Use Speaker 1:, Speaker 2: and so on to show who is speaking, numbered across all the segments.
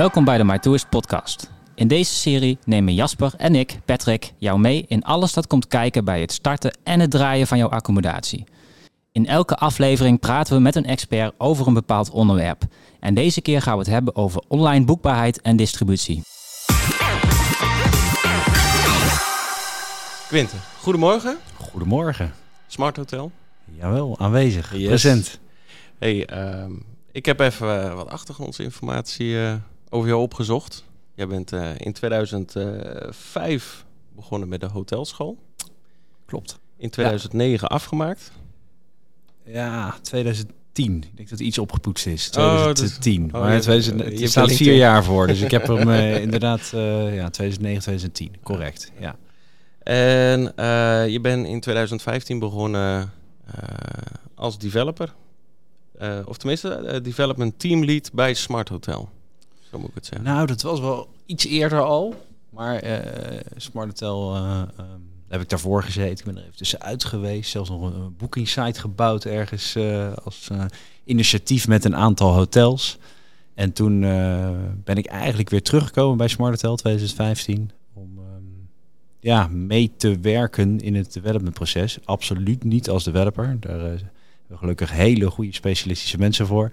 Speaker 1: Welkom bij de My Tourist podcast. In deze serie nemen Jasper en ik, Patrick, jou mee in alles dat komt kijken bij het starten en het draaien van jouw accommodatie. In elke aflevering praten we met een expert over een bepaald onderwerp. En deze keer gaan we het hebben over online boekbaarheid en distributie.
Speaker 2: Quinten, goedemorgen.
Speaker 3: Goedemorgen.
Speaker 2: Smart Hotel.
Speaker 3: Jawel, aanwezig.
Speaker 2: Yes.
Speaker 3: Present.
Speaker 2: Hey, ehm, ik heb even eh, wat achtergrondsinformatie eh, over jou opgezocht. Jij bent eh, in 2005 begonnen met de hotelschool.
Speaker 3: Klopt.
Speaker 2: In 2009 afgemaakt.
Speaker 3: Ja, 2010. Ik denk dat het iets opgepoetst is.
Speaker 2: Oh, dat-
Speaker 3: 2010.
Speaker 2: oh,
Speaker 3: maar
Speaker 2: je-
Speaker 3: 2000,
Speaker 2: je hebt
Speaker 3: staat vier jaar voor. Dus ik heb hem eh, inderdaad eh, ja, 2009, 2010. Correct. Ja.
Speaker 2: En je bent in 2015 begonnen als developer. Of tenminste, development team lead bij Smart Hotel.
Speaker 3: Nou, dat was wel iets eerder al. Maar daar heb ik daarvoor gezeten. Ik ben er even tussenuit geweest. Zelfs nog een, booking site gebouwd ergens eh, als initiatief met een aantal hotels. En toen ben ik eigenlijk weer teruggekomen bij Smart Hotel 2015. Om ehm, ja, mee te werken in het developmentproces. Absoluut niet als developer. Daar hebben we gelukkig hele goede specialistische mensen voor.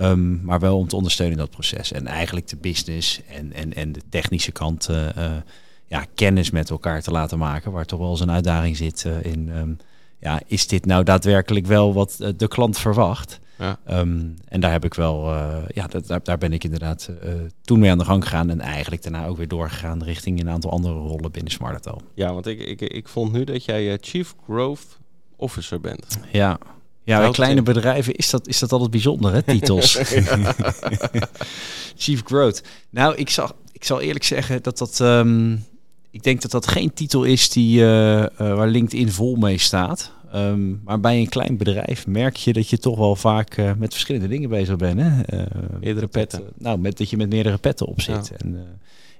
Speaker 3: Ehm, maar wel om te ondersteunen in dat proces. En eigenlijk de business en, en, en de technische kant eh, eh, ja, kennis met elkaar te laten maken. Waar toch wel eens een uitdaging zit eh, in. ehm, ja, is dit nou daadwerkelijk wel wat de klant verwacht?
Speaker 2: Ja.
Speaker 3: Ehm, en daar heb ik wel, ja, dat, daar, daar ben ik inderdaad toen mee aan de gang gegaan. En eigenlijk daarna ook weer doorgegaan richting een aantal andere rollen binnen Smart Hotel.
Speaker 2: Ja, want ik, ik, ik vond nu dat jij Chief Growth Officer bent.
Speaker 3: Ja. Ja, bij kleine
Speaker 2: in.
Speaker 3: bedrijven is dat, is dat altijd bijzonder, hè, titels. Chief Growth. Nou, ik zal, ik zal eerlijk zeggen dat dat... ehm, ik denk dat dat geen titel is die, eh, eh, waar LinkedIn vol mee staat. Ehm, maar bij een klein bedrijf merk je dat je toch wel vaak eh, met verschillende dingen bezig bent. Hè? Eh,
Speaker 2: Meerdere petten.
Speaker 3: dat, nou, met, dat je met meerdere petten op zit. En, eh,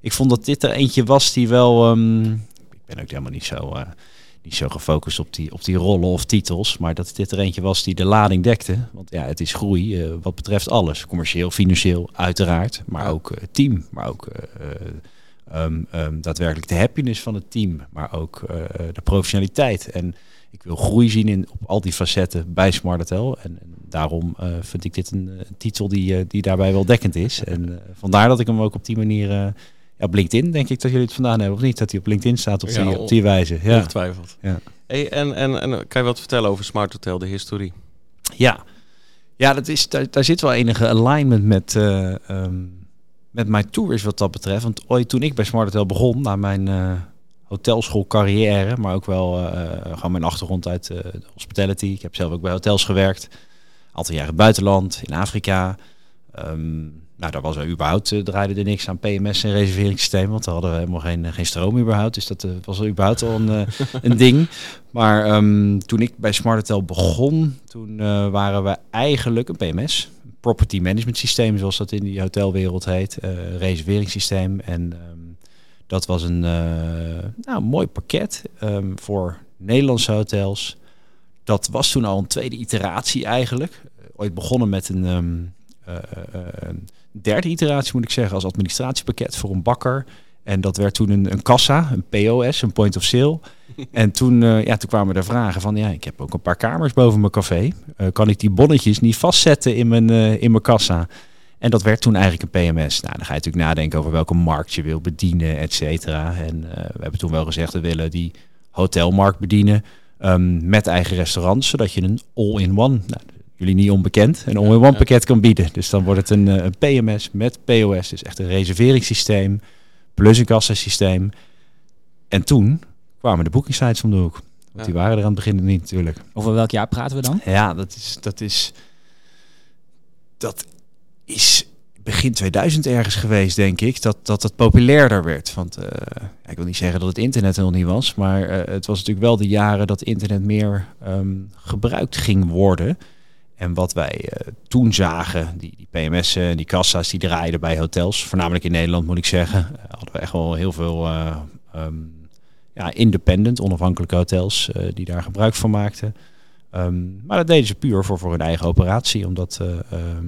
Speaker 3: ik vond dat dit er eentje was die wel... ehm, ik ben ook helemaal niet zo, eh, niet zo gefocust op die, op die rollen of titels. Maar dat dit er eentje was die de lading dekte. Want ja, het is groei eh, wat betreft alles. Commercieel, financieel, uiteraard. Maar ook eh, team. Maar ook eh, eh, ehm, ehm, daadwerkelijk de happiness van het team. Maar ook de professionaliteit. En ik wil groei zien in, op al die facetten bij Smart Hotel. En, en daarom vind ik dit een, eh, titel die, die daarbij wel dekkend is. En vandaar dat ik hem ook op die manier... eh, op LinkedIn denk ik dat jullie het vandaan hebben, of niet? Dat hij op LinkedIn staat op,
Speaker 2: Ja,
Speaker 3: die, op die wijze. Ja.
Speaker 2: Ongetwijfeld.
Speaker 3: Ja.
Speaker 2: Hey, en, en, en kan je wat vertellen over Smart Hotel, de historie?
Speaker 3: Ja, ja dat is, daar, daar zit wel enige alignment met, eh ehm, met mijn tours wat dat betreft. Want ooit toen ik bij Smart Hotel begon, na mijn eh hotelschoolcarrière, maar ook wel eh, gewoon mijn achtergrond uit eh, de hospitality. Ik heb zelf ook bij hotels gewerkt. Aantal jaren buitenland, in Afrika. Ehm, nou, daar was er überhaupt, eh, draaide er niks aan PMS en reserveringssysteem, want daar hadden we helemaal geen, geen stroom überhaupt. Dus dat eh, was er überhaupt al een, eh, een ding. Maar ehm, toen ik bij Smart Hotel begon, toen eh, waren we eigenlijk een PMS. Property Management Systeem, zoals dat in die hotelwereld heet. eh reserveringssysteem. En ehm, dat was een eh, nou, mooi pakket ehm, voor Nederlandse hotels. Dat was toen al een tweede iteratie eigenlijk. Eh, ooit begonnen met een eh, eh, een derde iteratie, moet ik zeggen, als administratiepakket voor een bakker. En dat werd toen een, een kassa, een POS, een point of sale. En toen, eh, ja, toen kwamen er vragen van, ja, ik heb ook een paar kamers boven mijn café. Eh, kan ik die bonnetjes niet vastzetten in mijn, eh, in mijn kassa? En dat werd toen eigenlijk een PMS. Nou, dan ga je natuurlijk nadenken over welke markt je wil bedienen, et cetera. En we hebben toen wel gezegd, we willen die hotelmarkt bedienen ehm, met eigen restaurants, zodat je een all-in-one, nou, jullie niet onbekend, een all-in-one
Speaker 2: ja.
Speaker 3: pakket kan bieden. Dus dan wordt het een, eh, een PMS met POS, dus echt een reserveringssysteem, plus een kassasysteem. En toen kwamen de booking sites om de hoek. Want die waren er aan het begin niet natuurlijk.
Speaker 1: Over welk jaar praten we dan?
Speaker 3: Ja, dat is, dat is, dat is begin 2000 ergens geweest, denk ik, dat, dat het populairder werd. Want eh, ik wil niet zeggen dat het internet er nog niet was, maar eh, het was natuurlijk wel de jaren dat internet meer ehm, gebruikt ging worden. En wat wij eh, toen zagen, die, die PMS'en en die kassa's, die draaiden bij hotels, voornamelijk in Nederland moet ik zeggen, eh, hadden we echt wel heel veel eh, ehm, ja, independent, onafhankelijke hotels eh, die daar gebruik van maakten. Ehm, maar dat deden ze puur voor, voor hun eigen operatie, omdat, eh, ehm,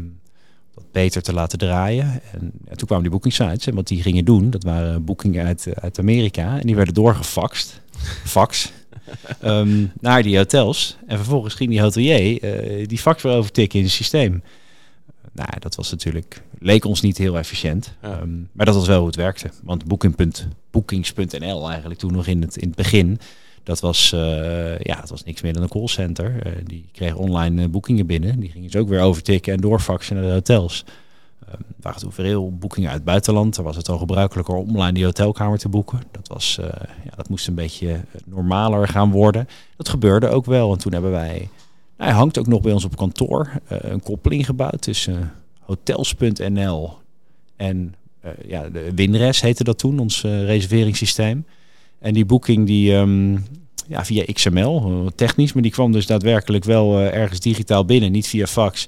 Speaker 3: dat beter te laten draaien. En toen kwamen die booking sites. En wat die gingen doen, dat waren boekingen uit, uit Amerika. En die werden doorgefaxt. Fax. Ehm, naar die hotels. En vervolgens ging die hotelier uh, die fax weer overtikken in het systeem. Nou, dat was natuurlijk, leek ons niet heel efficiënt.
Speaker 2: Ja.
Speaker 3: Ehm, maar dat was wel hoe het werkte. Want booking.bookings.nl eigenlijk toen nog in het, in het begin, dat was, eh, ja, het was niks meer dan een callcenter. Uh, die kreeg online boekingen binnen. Die gingen ze ook weer overtikken en doorfaxen naar de hotels. Waren toen veel boekingen uit buitenland. Daar was het al gebruikelijker om online die hotelkamer te boeken. Dat, was, uh, ja, dat moest een beetje normaler gaan worden. Dat gebeurde ook wel. En toen hebben wij hij hangt ook nog bij ons op kantoor. Uh, een koppeling gebouwd tussen hotels.nl en ja, de Winres heette dat toen, ons reserveringssysteem. En die boeking die um, ja, via XML, technisch, maar die kwam dus daadwerkelijk wel ergens digitaal binnen, niet via fax.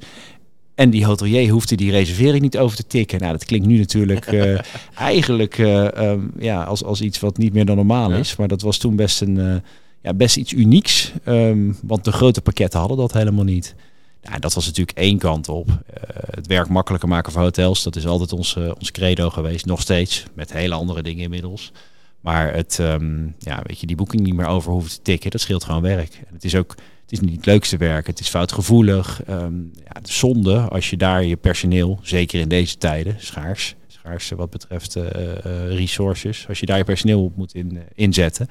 Speaker 3: En die hotelier hoefde die reservering niet over te tikken. Nou, dat klinkt nu natuurlijk eigenlijk um, ja, als, als iets wat niet meer dan normaal is. Maar dat was toen best een ja, best iets unieks. Um, want de grote pakketten hadden dat helemaal niet. Nou, dat was natuurlijk één kant op. Het werk makkelijker maken voor hotels. Dat is altijd ons, ons credo geweest. Nog steeds. Met hele andere dingen inmiddels. Maar het, um, ja, weet je, die boeking niet meer over hoeven te tikken. Dat scheelt gewoon werk. En het is ook het is niet het leukste werk. Het is foutgevoelig. Um, ja, de zonde als je daar je personeel, zeker in deze tijden, schaars. Schaars wat betreft uh, resources. Als je daar je personeel op moet in, inzetten.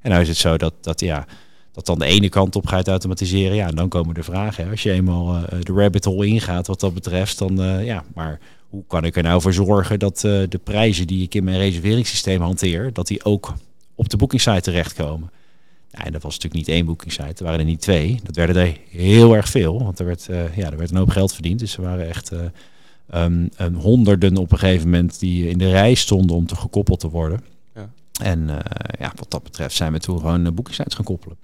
Speaker 3: En nou is het zo dat, dat, ja, dat dan de ene kant op gaat automatiseren. Ja, en dan komen de vragen. Als je eenmaal de rabbit hole ingaat wat dat betreft, dan ja, maar hoe kan ik er nou voor zorgen dat de prijzen die ik in mijn reserveringssysteem hanteer, dat die ook op de bookingsite terechtkomen? En dat was natuurlijk niet één bookingsite, er waren er niet twee. Dat werden er heel erg veel, want er werd, ja, er werd een hoop geld verdiend. Dus er waren echt um, um, honderden op een gegeven moment die in de rij stonden om te gekoppeld te worden. En uh, ja, wat dat betreft zijn we toen gewoon boekingsites gaan koppelen.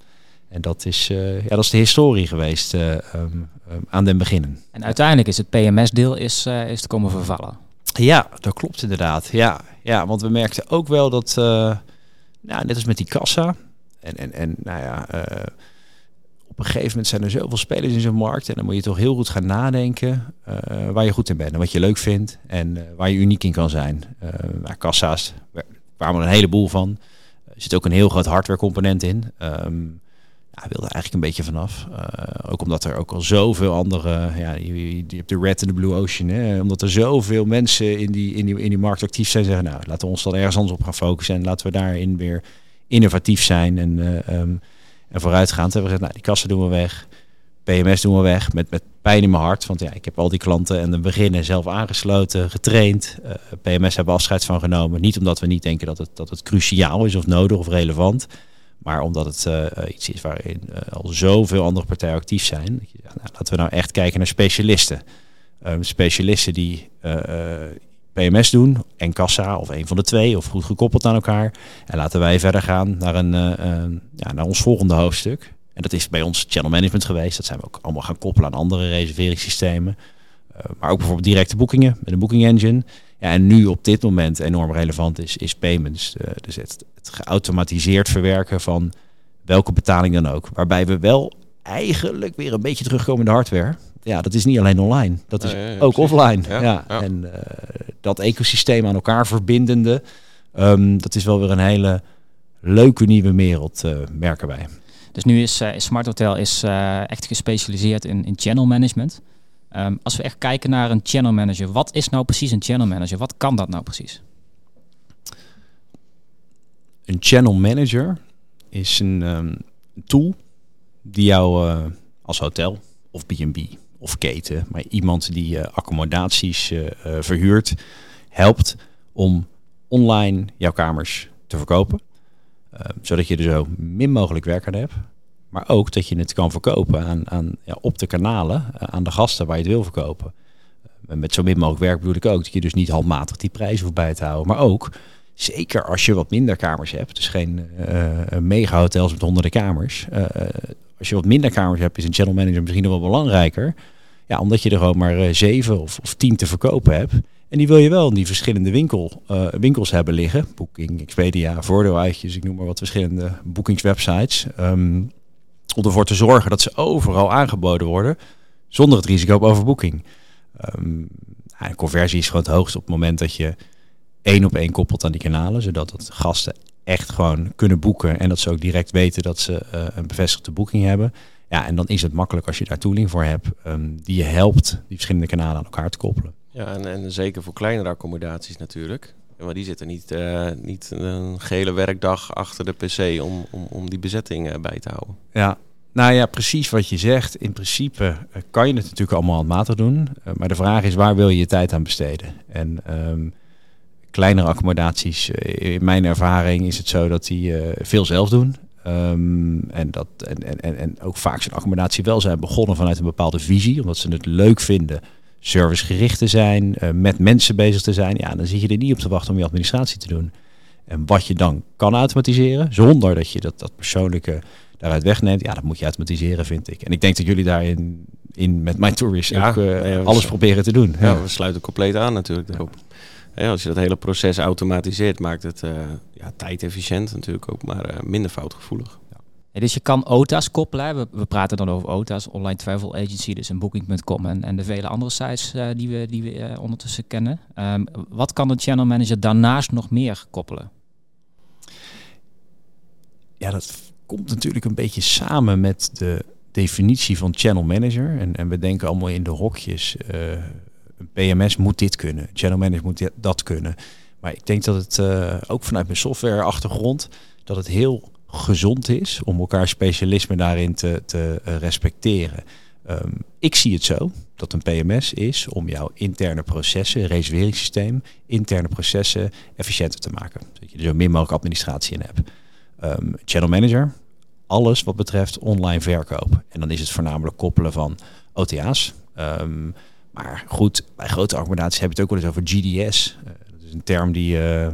Speaker 3: En dat is, uh, ja, dat is de historie geweest um, um, aan den beginnen.
Speaker 1: En uiteindelijk is het PMS-deel is, is te komen vervallen.
Speaker 3: Ja, dat klopt inderdaad. Ja, ja want we merkten ook wel dat, nou, net als met die kassa. En, en, en nou ja, op een gegeven moment zijn er zoveel spelers in zo'n markt. En dan moet je toch heel goed gaan nadenken waar je goed in bent. En wat je leuk vindt en waar je uniek in kan zijn. Nou, kassa's kwamen er een heleboel van. Er zit ook een heel groot hardware component in. Um, ja, wilde eigenlijk een beetje vanaf. Ook omdat er ook al zoveel andere, ja, je, je hebt de Red en de Blue Ocean. Hè? Omdat er zoveel mensen in die, in, die, in die markt actief zijn, zeggen nou, laten we ons dan ergens anders op gaan focussen. En laten we daarin weer innovatief zijn en, um, en vooruitgaand. Hebben we gezegd, nou, die kassen doen we weg. PMS doen we weg met, met pijn in mijn hart. Want ja, ik heb al die klanten en de beginnen zelf aangesloten, getraind. Uh, PMS hebben afscheid van genomen. Niet omdat we niet denken dat het, dat het cruciaal is of nodig of relevant. Maar omdat het uh, iets is waarin uh, al zoveel andere partijen actief zijn. Nou, laten we nou echt kijken naar specialisten. Um, specialisten die PMS doen en kassa of een van de twee of goed gekoppeld aan elkaar. En laten wij verder gaan naar, een, ja, naar ons volgende hoofdstuk. En dat is bij ons channel management geweest. Dat zijn we ook allemaal gaan koppelen aan andere reserveringssystemen. Uh, maar ook bijvoorbeeld directe boekingen met een booking engine. Ja, en nu op dit moment enorm relevant is, is payments. Uh, dus het, het geautomatiseerd verwerken van welke betaling dan ook. Waarbij we wel eigenlijk weer een beetje terugkomen in de hardware. Ja, dat is niet alleen online. Dat is ja, ja, ja, ook precies. offline. Ja, En uh, dat ecosysteem aan elkaar verbindende. Um, dat is wel weer een hele leuke nieuwe wereld, merken wij.
Speaker 1: Dus nu is, uh, Smart Hotel is, uh, echt gespecialiseerd in, in channel management. Um, als we echt kijken naar een channel manager, wat is nou precies een channel manager? Wat kan dat nou precies?
Speaker 3: Een channel manager is een um, tool die jou uh, als hotel of B&B of keten, maar iemand die accommodaties verhuurt, helpt om online jouw kamers te verkopen. Uh, zodat je er zo min mogelijk werk aan hebt. Maar ook dat je het kan verkopen aan, aan, ja, op de kanalen, uh, aan de gasten waar je het wil verkopen. Uh, met zo min mogelijk werk bedoel ik ook dat je dus niet handmatig die prijzen hoeft bij te houden. Maar ook, zeker als je wat minder kamers hebt, dus geen mega hotels met honderden kamers. Als je wat minder kamers hebt, is een channel manager misschien nog wel belangrijker. Ja, omdat je er gewoon maar zeven of, of tien te verkopen hebt. En die wil je wel in die verschillende winkel, uh, winkels hebben liggen. Booking, Expedia, voordeeluitjes, ik noem maar wat verschillende boekingswebsites. Um, om ervoor te zorgen dat ze overal aangeboden worden, zonder het risico op overboeking. Um, conversie is gewoon het hoogst op het moment dat je één op één koppelt aan die kanalen, zodat het gasten echt gewoon kunnen boeken en dat ze ook direct weten dat ze uh, een bevestigde boeking hebben. Ja, en dan is het makkelijk als je daar tooling voor hebt um, die je helpt die verschillende kanalen aan elkaar te koppelen.
Speaker 2: Ja, en, en zeker voor kleinere accommodaties natuurlijk. Maar die zitten niet, uh, niet een gele werkdag achter de pc om, om, om die bezetting uh, bij te houden.
Speaker 3: Ja, nou ja, precies wat je zegt. In principe kan je het natuurlijk allemaal handmatig doen. maar de vraag is, waar wil je je tijd aan besteden? En um, kleinere accommodaties, in mijn ervaring is het zo dat die veel zelf doen. Um, en, dat, en, en, en ook vaak zijn accommodatie wel zijn begonnen vanuit een bepaalde visie, omdat ze het leuk vinden servicegericht te zijn, uh, met mensen bezig te zijn. Ja, dan zit je er niet op te wachten om je administratie te doen. En wat je dan kan automatiseren, zonder dat je dat, dat persoonlijke daaruit wegneemt, ja, dat moet je automatiseren, vind ik. En ik denk dat jullie daarin in, met My Tourist ja, ook uh, alles proberen te doen.
Speaker 2: Ja, ja, we sluiten compleet aan natuurlijk daarop. Ja, als je dat hele proces automatiseert, maakt het uh, ja, tijdefficiënt natuurlijk ook, maar uh, minder foutgevoelig.
Speaker 1: Ja, dus je kan OTA's koppelen. We, we, praten dan over OTA's, Online Travel Agency, dus een Booking.com en, en de vele andere sites uh, die we, die we ondertussen kennen. Um, wat kan de channel manager daarnaast nog meer koppelen?
Speaker 3: Ja, dat komt natuurlijk een beetje samen met de definitie van channel manager. En, en we denken allemaal in de hokjes een PMS moet dit kunnen, channel manager moet dit, dat kunnen. Maar ik denk dat het uh, ook vanuit mijn software achtergrond dat het heel gezond is om elkaar specialisme daarin te, te uh, respecteren. Um, ik zie het zo dat een PMS is om jouw interne processen, reserveringssysteem, interne processen efficiënter te maken. Zodat je er zo min mogelijk administratie in hebt. Um, channel manager, alles wat betreft online verkoop. En dan is het voornamelijk koppelen van OTA's. Um, maar goed, bij grote accommodaties heb je het ook wel eens over GDS. Uh, dat is een term die uh,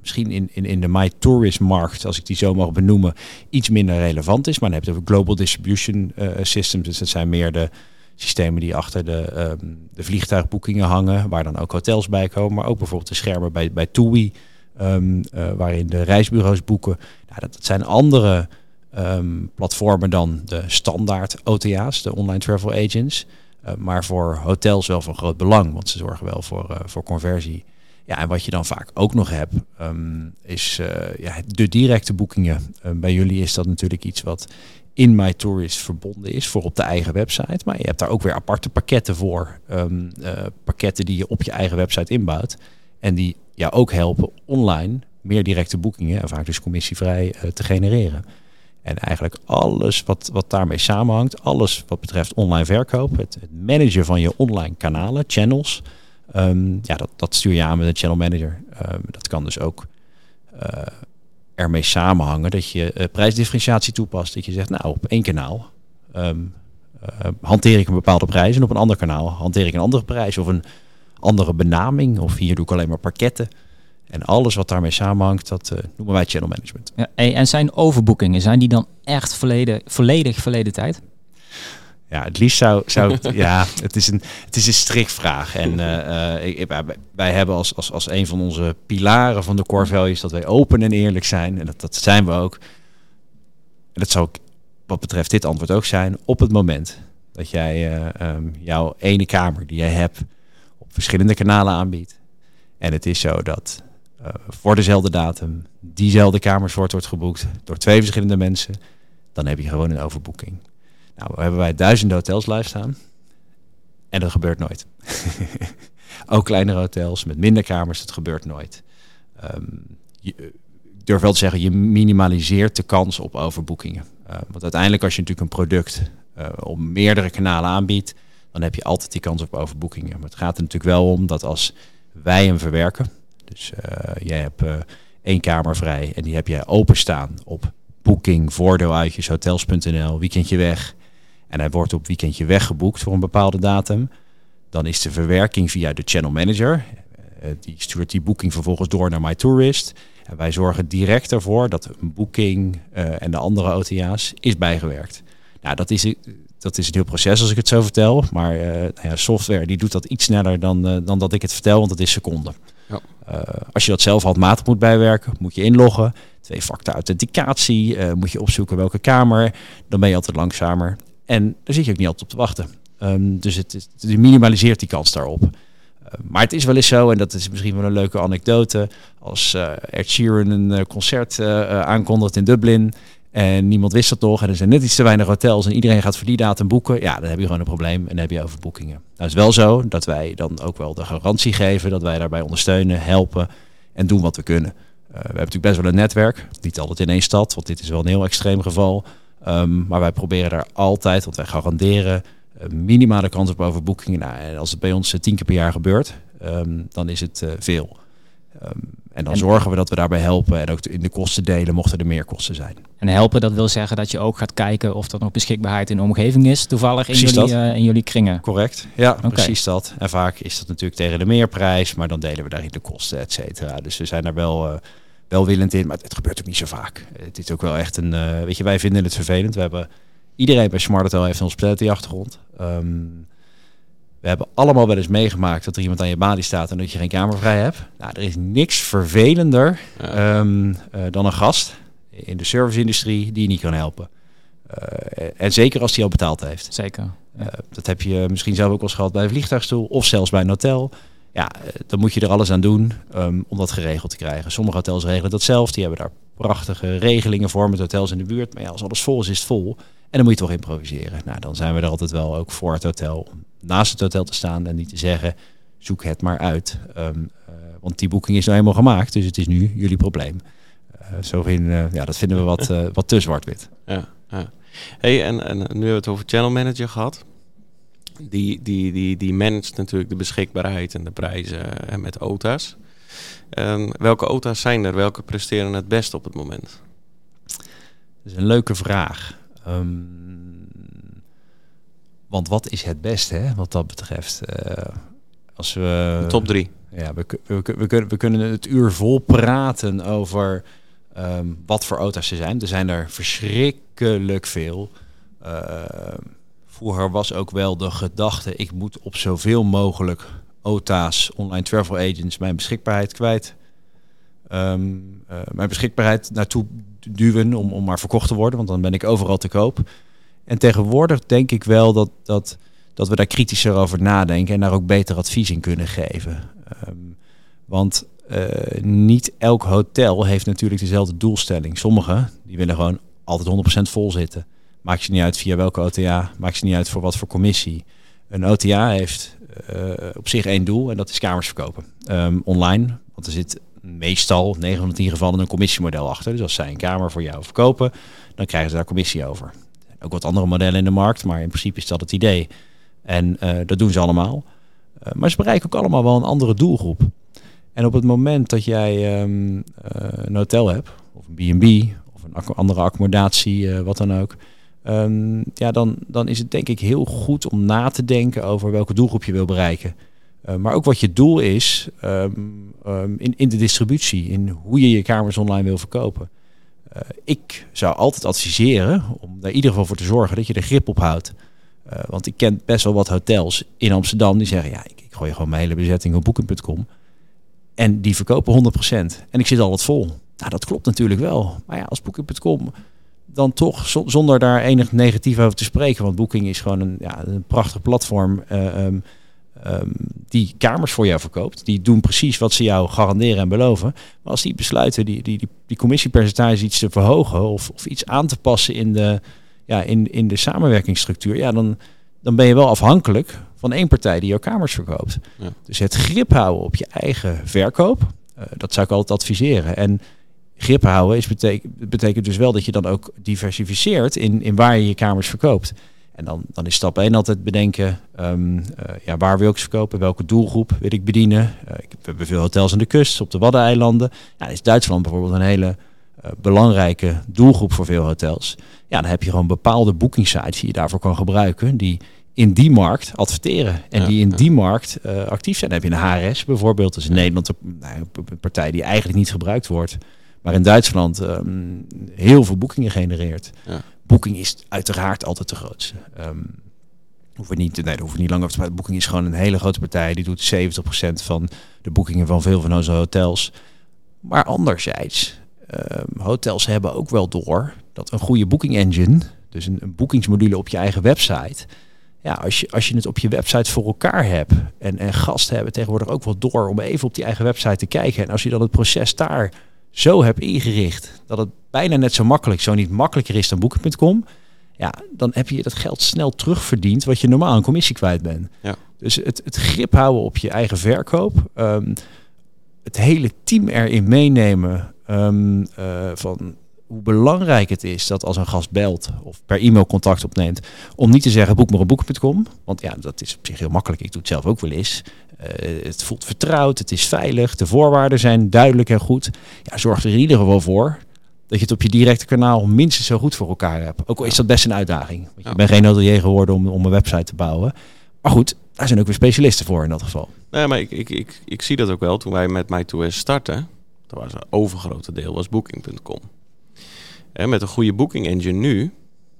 Speaker 3: misschien in, in, in de My Tourist markt, als ik die zo mag benoemen, iets minder relevant is. Maar dan heb je het over Global Distribution uh, Systems. Dus dat zijn meer de systemen die achter de, um, de vliegtuigboekingen hangen, waar dan ook hotels bij komen. Maar ook bijvoorbeeld de schermen bij, bij TUI, um, waarin de reisbureaus boeken. Nou, dat, zijn andere um, platformen dan de standaard OTA's, de Online Travel Agents. Uh, maar voor hotels wel van groot belang, want ze zorgen wel voor, uh, voor conversie. Ja, en wat je dan vaak ook nog hebt, um, is uh, ja, de directe boekingen. bij jullie is dat natuurlijk iets wat in My Tourist verbonden is voor op de eigen website. Maar je hebt daar ook weer aparte pakketten voor. Um, pakketten die je op je eigen website inbouwt. En die jou ook helpen online meer directe boekingen, en vaak dus commissievrij, te genereren. En eigenlijk alles wat, wat daarmee samenhangt, alles wat betreft online verkoop, het, het managen van je online kanalen, channels, um, ja, dat, dat stuur je aan met een channel manager. Um, dat kan dus ook uh, ermee samenhangen dat je uh, prijsdifferentiatie toepast. Dat je zegt, nou, op één kanaal um, hanteer ik een bepaalde prijs en op een ander kanaal hanteer ik een andere prijs of een andere benaming. Of hier doe ik alleen maar pakketten. En alles wat daarmee samenhangt, dat uh, noemen wij channel management.
Speaker 1: Ja, en zijn overboekingen, zijn die dan echt verleden, volledig verleden tijd?
Speaker 3: Ja, het liefst zou, zou het, ja, het is een, het is een strikvraag. En uh, ik, wij hebben als, als, als een van onze pilaren van de core values dat wij open en eerlijk zijn. En dat, dat zijn we ook. En dat zou wat betreft dit antwoord ook zijn. Op het moment dat jij uh, um, jouw ene kamer die jij hebt op verschillende kanalen aanbiedt. En het is zo dat uh, voor dezelfde datum diezelfde kamersoort wordt geboekt door twee verschillende mensen, dan heb je gewoon een overboeking. Nou, hebben wij duizenden hotels live staan en dat gebeurt nooit. Ook kleinere hotels met minder kamers, dat gebeurt nooit. Je, ik durf wel te zeggen, je minimaliseert de kans op overboekingen. Uh, want uiteindelijk als je natuurlijk een product uh, op meerdere kanalen aanbiedt, dan heb je altijd die kans op overboekingen. Maar het gaat er natuurlijk wel om dat als wij hem verwerken, dus uh, jij hebt uh, één kamer vrij en die heb jij openstaan op Booking, voordeeluitjes, hotels.nl, weekendje weg. En hij wordt op weekendje weggeboekt voor een bepaalde datum. Dan is de verwerking via de channel manager. Uh, die stuurt die boeking vervolgens door naar MyTourist. En wij zorgen direct ervoor dat een boeking en de andere OTA's is bijgewerkt. Nou, dat is, dat is een heel proces als ik het zo vertel. Maar nou ja, software die doet dat iets sneller dan, dan dat ik het vertel, want dat is seconden. Ja. Uh, als je dat zelf handmatig moet bijwerken, moet je inloggen. Twee factor authenticatie, uh, moet je opzoeken welke kamer. Dan ben je altijd langzamer. En daar zit je ook niet altijd op te wachten. Ehm, dus het, het, het minimaliseert die kans daarop. Uh, maar het is wel eens zo, en dat is misschien wel een leuke anekdote. Als Ed Sheeran een concert aankondigt in Dublin. En niemand wist dat nog. En er zijn net iets te weinig hotels. En iedereen gaat voor die datum boeken. Ja, dan heb je gewoon een probleem. En dan heb je overboekingen. Nou, het is wel zo dat wij dan ook wel de garantie geven. Dat wij daarbij ondersteunen, helpen. En doen wat we kunnen. we hebben natuurlijk best wel een netwerk. Niet altijd in één stad. Want dit is wel een heel extreem geval. Um, maar wij proberen daar altijd, want wij garanderen minimale kans op overboekingen. Nou, en als het bij ons tien keer per jaar gebeurt, um, dan is het veel. Um, en dan en, zorgen we dat we daarbij helpen en ook in de kosten delen mochten er meer kosten zijn.
Speaker 1: En helpen, dat wil zeggen dat je ook gaat kijken of er nog beschikbaarheid in de omgeving is, toevallig in jullie, uh, in jullie kringen.
Speaker 3: Correct, ja, okay. precies dat. En vaak is dat natuurlijk tegen de meerprijs, maar dan delen we daarin de kosten, et cetera. Dus we zijn daar wel, uh, welwillend in, maar het gebeurt ook niet zo vaak. Het is ook wel echt een, uh, weet je, wij vinden het vervelend. We hebben iedereen bij Smart Hotel heeft een hospitality achtergrond. Um, we hebben allemaal wel eens meegemaakt dat er iemand aan je balie staat en dat je geen kamer vrij hebt. Nou, er is niks vervelender ja. um, uh, dan een gast in de service-industrie die je niet kan helpen. Uh, en zeker als die al betaald heeft.
Speaker 1: Zeker.
Speaker 3: Ja. Uh, dat heb je misschien zelf ook wel eens gehad bij een vliegtuigstoel of zelfs bij een hotel. Ja, dan moet je er alles aan doen um, om dat geregeld te krijgen. Sommige hotels regelen dat zelf. Die hebben daar prachtige regelingen voor met hotels in de buurt. Maar ja, als alles vol is, is het vol. En dan moet je toch improviseren. Nou, dan zijn we er altijd wel ook voor het hotel. Om naast het hotel te staan en niet te zeggen, zoek het maar uit. Um, uh, want die boeking is nou helemaal gemaakt, dus het is nu jullie probleem. Uh, zo in, uh, ja, dat vinden we wat, wat te zwart-wit.
Speaker 2: Ja, ja. Hey, en, en nu hebben we het over channel manager gehad. Die, die, die, die managt natuurlijk de beschikbaarheid en de prijzen en met OTA's. Um, welke OTA's zijn er? Welke presteren het best op het moment?
Speaker 3: Dat is een leuke vraag. Um, want wat is het beste, hè, wat dat betreft? Uh, als we,
Speaker 2: de top drie.
Speaker 3: Ja, we, we, we, kunnen, we kunnen het uur vol praten over um, wat voor auto's er zijn. Er zijn er verschrikkelijk veel. Uh, vroeger was ook wel de gedachte, ik moet op zoveel mogelijk OTA's, online travel agents, mijn beschikbaarheid kwijt. Um, uh, mijn beschikbaarheid naartoe duwen om, om maar verkocht te worden, want dan ben ik overal te koop. En tegenwoordig denk ik wel dat, dat, dat we daar kritischer over nadenken en daar ook beter advies in kunnen geven. Um, want uh, niet elk hotel heeft natuurlijk dezelfde doelstelling. Sommigen die willen gewoon altijd 100% vol zitten. Maakt je niet uit via welke OTA, maakt je niet uit voor wat voor commissie. Een OTA heeft op zich één doel en dat is kamers verkopen. Um, online, want er zit meestal 9 van de 10 gevallen een commissiemodel achter. Dus als zij een kamer voor jou verkopen, dan krijgen ze daar commissie over. Ook wat andere modellen in de markt, maar in principe is dat het idee. En uh, dat doen ze allemaal. Uh, maar ze bereiken ook allemaal wel een andere doelgroep. En op het moment dat jij uh, een hotel hebt, of een B&B, of een andere accommodatie, wat dan ook... Um, ja, dan, dan is het denk ik heel goed om na te denken over welke doelgroep je wil bereiken. Uh, maar ook wat je doel is um, in, in de distributie, in hoe je je kamers online wil verkopen. Uh, ik zou altijd adviseren om daar in ieder geval voor te zorgen dat je er grip op houdt. Uh, want ik ken best wel wat hotels in Amsterdam die zeggen, ja, ik, ik gooi gewoon mijn hele bezetting op boeken.com. En die verkopen 100%. En ik zit altijd vol. Nou, dat klopt natuurlijk wel. Maar ja, als boeken.com dan toch zonder daar enig negatief over te spreken. Want Booking is gewoon een, ja, een prachtig platform uh, um, um, die kamers voor jou verkoopt. Die doen precies wat ze jou garanderen en beloven. Maar als die besluiten die, die, die, die commissiepercentage iets te verhogen of, of iets aan te passen in de, ja, in, in de samenwerkingsstructuur, ja, dan, dan ben je wel afhankelijk van één partij die jouw kamers verkoopt. Ja. Dus het grip houden op je eigen verkoop, uh, dat zou ik altijd adviseren. En grip houden is betekent, betekent dus wel dat je dan ook diversificeert in, in waar je je kamers verkoopt. En dan, dan is stap 1 altijd bedenken, um, uh, ja, waar wil ik ze verkopen, welke doelgroep wil ik bedienen. Uh, ik, we hebben veel hotels aan de kust, op de Waddeneilanden. Ja, is Duitsland bijvoorbeeld een hele uh, belangrijke doelgroep voor veel hotels. Ja, dan heb je gewoon bepaalde boekingsites die je daarvoor kan gebruiken, die in die markt adverteren en ja, die in ja. die markt actief zijn. Dan heb je een HRS bijvoorbeeld, dat is in. Nederland nou, een partij die eigenlijk niet gebruikt wordt maar in Duitsland um, heel veel boekingen genereert. Ja. Boeking is uiteraard altijd de grootste. Um, hoeven niet, nee, daar hoeven niet lang over te praten. Boeking is gewoon een hele grote partij. Die doet 70% van de boekingen van veel van onze hotels. Maar anderzijds, um, hotels hebben ook wel door dat een goede booking engine, dus een, een boekingsmodule op je eigen website, Ja, als je, als je het op je website voor elkaar hebt en, en gasten hebben tegenwoordig ook wel door om even op die eigen website te kijken. En als je dan het proces daar zo hebt ingericht dat het bijna net zo makkelijk, zo niet makkelijker is dan boeken.com. Ja, dan heb je dat geld snel terugverdiend wat je normaal een commissie kwijt bent.
Speaker 2: Ja.
Speaker 3: Dus het, het grip houden op je eigen verkoop. ehm, het hele team erin meenemen ehm, eh, van hoe belangrijk het is dat als een gast belt of per e-mail contact opneemt, om niet te zeggen boek maar een boek.com. Want ja, dat is op zich heel makkelijk. Ik doe het zelf ook wel eens. Eh, het voelt vertrouwd, het is veilig, de voorwaarden zijn duidelijk en goed. Ja, zorg er in ieder geval voor dat je het op je directe kanaal minstens zo goed voor elkaar hebt. Ook al is dat best een uitdaging. Want
Speaker 2: Ja.
Speaker 3: je bent geen hotelier geworden om, om een website te bouwen. Maar goed, daar zijn ook weer specialisten voor in dat geval.
Speaker 2: Nee, maar ik, ik, ik, ik zie dat ook wel. Toen wij met My2S starten, dat was een overgrote deel, was Booking.com. En met een goede Booking Engine nu,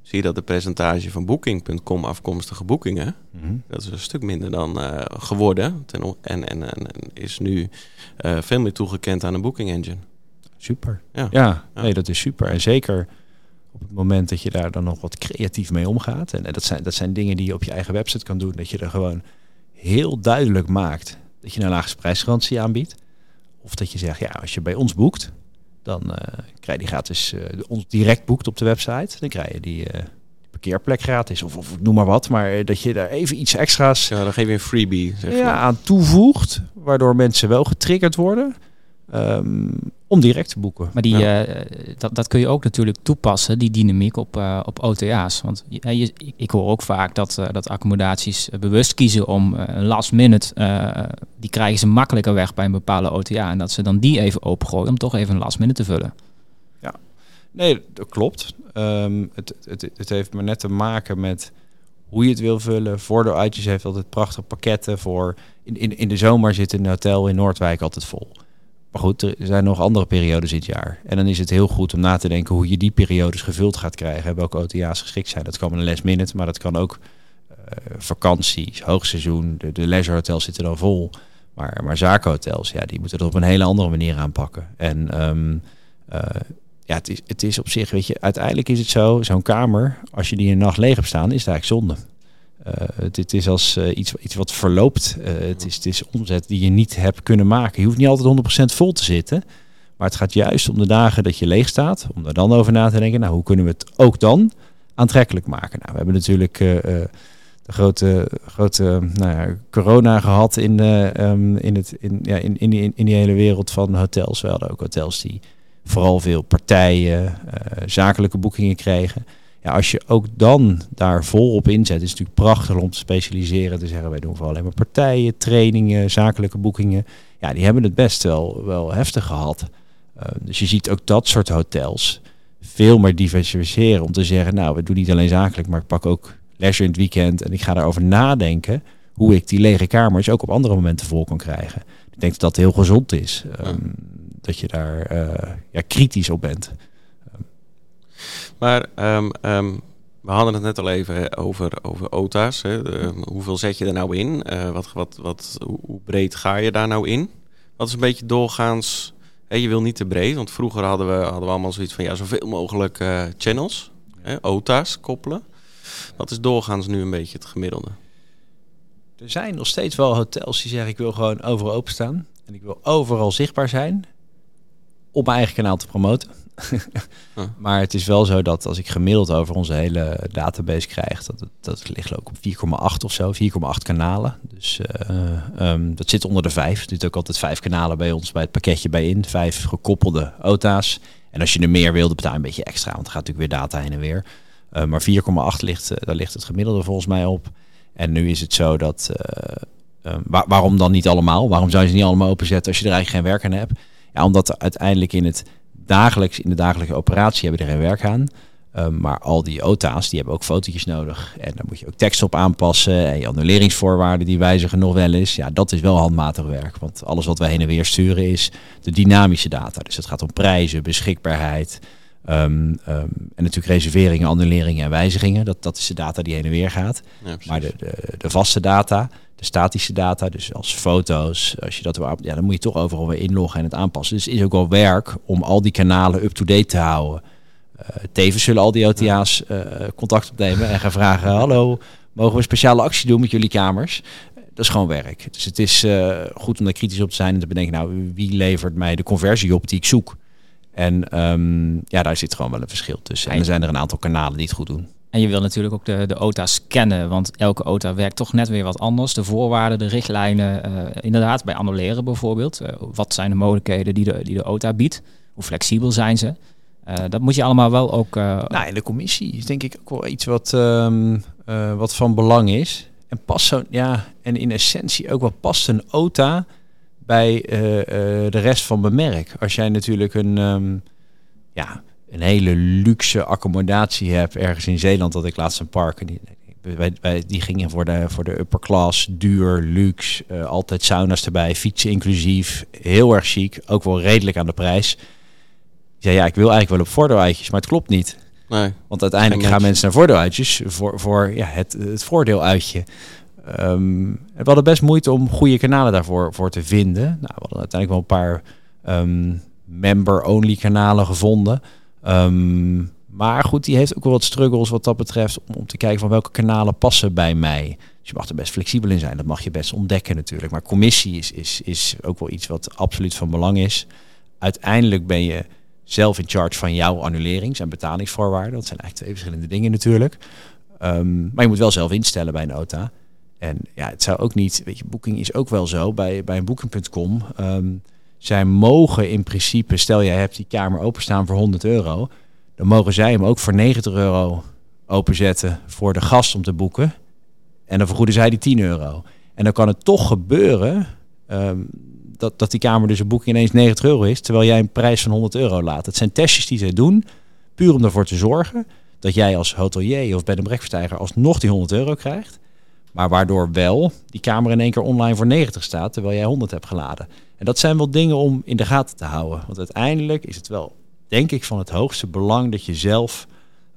Speaker 2: zie je dat de percentage van Booking.com afkomstige boekingen, dat is een stuk minder dan eh, geworden. Ten, en, en, en, is nu eh, veel meer toegekend aan een Booking Engine.
Speaker 3: Super.
Speaker 2: Ja.
Speaker 3: Ja,
Speaker 2: Ja.
Speaker 3: nee, dat is super. En zeker op het moment dat je daar dan nog wat creatief mee omgaat. En, en dat, zijn, dat zijn dingen die je op je eigen website kan doen. Dat je er gewoon heel duidelijk maakt dat je een laagste prijsgarantie aanbiedt. Of dat je zegt, ja, als je bij ons boekt, dan eh, krijg je die gratis, eh, ons direct boekt op de website. Dan krijg je die eh, parkeerplek gratis of, of noem maar wat. Maar dat je daar even iets extra's
Speaker 2: Ja, dan geef je een freebie. Zeg
Speaker 3: ja,
Speaker 2: maar.
Speaker 3: aan toevoegt. Waardoor mensen wel getriggerd worden ehm, om direct te boeken.
Speaker 1: Maar die,
Speaker 2: Ja.
Speaker 1: eh, dat, dat kun je ook natuurlijk toepassen, die dynamiek op, eh, op OTA's. Want je, je- ik- hoor ook vaak dat, eh, dat accommodaties eh, bewust kiezen om eh, een last minute, eh, die krijgen ze makkelijker weg bij een bepaalde OTA. En dat ze dan die even opengooien om toch even een last minute te vullen.
Speaker 3: Nee, dat klopt. Ehm, het, het, het heeft maar net te maken met hoe je het wil vullen. Voor uitjes heeft altijd prachtige pakketten voor. In, in, in de zomer zit een hotel in Noordwijk altijd vol. Maar goed, er zijn nog andere periodes dit jaar. En dan is het heel goed om na te denken hoe je die periodes gevuld gaat krijgen. En welke OTA's geschikt zijn. Dat kan een last minute, maar dat kan ook eh, vakanties, hoogseizoen. De, de leisure hotels zitten dan vol. Maar, maar zakenhotels, ja, die moeten het op een hele andere manier aanpakken. En ehm, eh, ja, het is, het is op zich, weet je, uiteindelijk is het zo, zo'n kamer, als je die een nacht leeg hebt staan, is het eigenlijk zonde. Eh, het, is als eh, iets, iets wat verloopt. Eh, het, is, het is omzet die je niet hebt kunnen maken. Je hoeft niet altijd 100% vol te zitten. Maar het gaat juist om de dagen dat je leeg staat. Om daar dan over na te denken. Nou, hoe kunnen we het ook dan aantrekkelijk maken? Nou, we hebben natuurlijk de grote, grote nou ja, corona gehad in, eh, ehm, in, het, in, ja, in, in, die, in die hele wereld van hotels. We hadden ook hotels die vooral veel partijen, zakelijke boekingen kregen. Ja, als je ook dan daar vol op inzet, is het natuurlijk prachtig om te specialiseren. Te zeggen, wij doen vooral alleen maar partijen, trainingen, zakelijke boekingen. Ja, die hebben het best wel, wel heftig gehad. Eh, dus je ziet ook dat soort hotels veel meer diversificeren. Om te zeggen, nou, we doen niet alleen zakelijk, maar ik pak ook leisure in het weekend. En ik ga daarover nadenken hoe ik die lege kamers ook op andere momenten vol kan krijgen. Ik denk dat dat heel gezond is. ehm, Dat je daar eh, ja, kritisch op bent.
Speaker 2: Maar ehm, ehm, we hadden het net al even over, over OTA's. Hè. De, hoeveel zet je er nou in? Eh, wat, wat, wat, hoe, breed ga je daar nou in? Wat is een beetje doorgaans... Je wil niet te breed, want vroeger hadden we, hadden we allemaal zoiets van... ja, zoveel mogelijk eh, channels, hè, OTA's koppelen. Wat is doorgaans nu een beetje het gemiddelde?
Speaker 3: Er zijn nog steeds wel hotels die zeggen ik wil gewoon overal openstaan. En ik wil overal zichtbaar zijn. Op mijn eigen kanaal te promoten. Maar het is wel zo dat als ik gemiddeld over onze hele database krijg, dat, dat ligt ook op 4,8 of zo, 4,8 kanalen. Dus eh, ehm, dat zit onder de vijf. Er zitten ook altijd vijf kanalen bij ons bij het pakketje bij in. Vijf gekoppelde OTA's. En als je er meer wilde, betaal een beetje extra, want er gaat natuurlijk weer data heen en weer. Eh, maar 4,8 ligt, eh, daar ligt het gemiddelde volgens mij op. En nu is het zo dat. eh, eh, waar- waarom dan niet allemaal? Waarom zou je ze niet allemaal openzetten als je er eigenlijk geen werk aan hebt? Ja, omdat uiteindelijk in het dagelijks, in de dagelijkse operatie hebben er geen werk aan. Um, maar al die OTA's, die hebben ook fotootjes nodig. En daar moet je ook tekst op aanpassen. En je annuleringsvoorwaarden, die wijzigen nog wel eens. Ja, dat is wel handmatig werk. Want alles wat wij heen en weer sturen is de dynamische data. Dus het gaat om prijzen, beschikbaarheid. Um, um, en natuurlijk reserveringen, annuleringen en wijzigingen. Dat, dat is de data die heen en weer gaat.
Speaker 2: Ja.
Speaker 3: Maar de, de, de vaste data, de statische data, dus als foto's, als je dat wil, ja, dan moet je toch overal weer inloggen en het aanpassen. Dus het is ook wel werk om al die kanalen up-to-date te houden. Eh, tevens zullen al die OTA's eh, contact opnemen en gaan vragen: Hallo, mogen we een speciale actie doen met jullie kamers? Dat is gewoon werk. Dus het is uh, goed om daar kritisch op te zijn en te bedenken, nou, wie levert mij de conversie op die ik zoek? En um, ja, daar zit gewoon wel een verschil tussen. En er zijn er een aantal kanalen die het goed doen.
Speaker 1: En je wil natuurlijk ook de, de OTA scannen, want elke OTA werkt toch net weer wat anders. De voorwaarden, de richtlijnen, uh, inderdaad, bij annuleren bijvoorbeeld. Uh, wat zijn de mogelijkheden die de, die de OTA biedt? Hoe flexibel zijn ze? Uh, dat moet je allemaal wel ook...
Speaker 3: Nou, in de commissie is denk ik ook wel iets wat, um, wat van belang is. En past zo, ja, en in essentie ook wat past een OTA bij de rest van mijn merk. Als jij natuurlijk een... Um, ja, een hele luxe accommodatie heb ergens in Zeeland dat ik laatst een park. Die, wij, wij, die gingen voor de, voor de upper class, duur, luxe, uh, altijd sauna's erbij, fietsen inclusief, heel erg chic, ook wel redelijk aan de prijs. Ja, ja, ik wil eigenlijk wel op voordeel-uitjes, maar het klopt niet. Nee, Want uiteindelijk gaan mensen naar voordeel-uitjes voor, voor ja, het, het voordeel-uitje. Um, we hadden best moeite om goede kanalen daarvoor voor te vinden. Nou, we hadden uiteindelijk wel een paar um, member-only kanalen gevonden. Um, maar goed, die heeft ook wel wat struggles wat dat betreft om, om, te kijken van welke kanalen passen bij mij. Dus je mag er best flexibel in zijn, dat mag je best ontdekken natuurlijk. Maar commissie is, is, is ook wel iets wat absoluut van belang is. Uiteindelijk ben je zelf in charge van jouw annulerings- en betalingsvoorwaarden. Dat zijn eigenlijk twee verschillende dingen natuurlijk. Um, maar je moet wel zelf instellen bij een OTA. En ja, het zou ook niet, weet je, boeking is ook wel zo bij, bij een booking.com. Um, zij mogen in principe, stel jij hebt die kamer openstaan voor 100 euro, dan mogen zij hem ook voor 90 euro openzetten voor de gast om te boeken. En dan vergoeden zij die 10 euro. En dan kan het toch gebeuren um, dat, dat die kamer dus een boeking ineens 90 euro is, terwijl jij een prijs van 100 euro laat. Het zijn testjes die zij doen, puur om ervoor te zorgen dat jij als hotelier of bed- en breakfasteiger alsnog die 100 euro krijgt. Maar waardoor wel die kamer in één keer online voor 90 staat, terwijl jij 100 hebt geladen. En dat zijn wel dingen om in de gaten te houden. Want uiteindelijk is het wel, denk ik, van het hoogste belang dat je zelf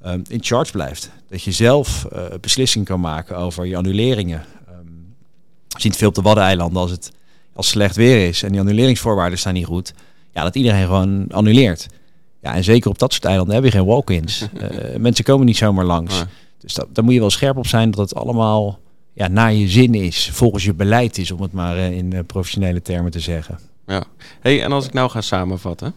Speaker 3: um, in charge blijft. Dat je zelf uh, beslissing kan maken over je annuleringen. Um, veel op de Waddeneilanden als het als slecht weer is en die annuleringsvoorwaarden staan niet goed. Ja, dat iedereen gewoon annuleert. Ja, en zeker op dat soort eilanden heb je geen walk-ins. uh, mensen komen niet zomaar langs. Dus dat, daar moet je wel scherp op zijn dat het allemaal ja, naar je zin is, volgens je beleid is, om het maar uh, in uh, professionele termen te zeggen.
Speaker 2: Ja. Hey, en als ik nou ga samenvatten,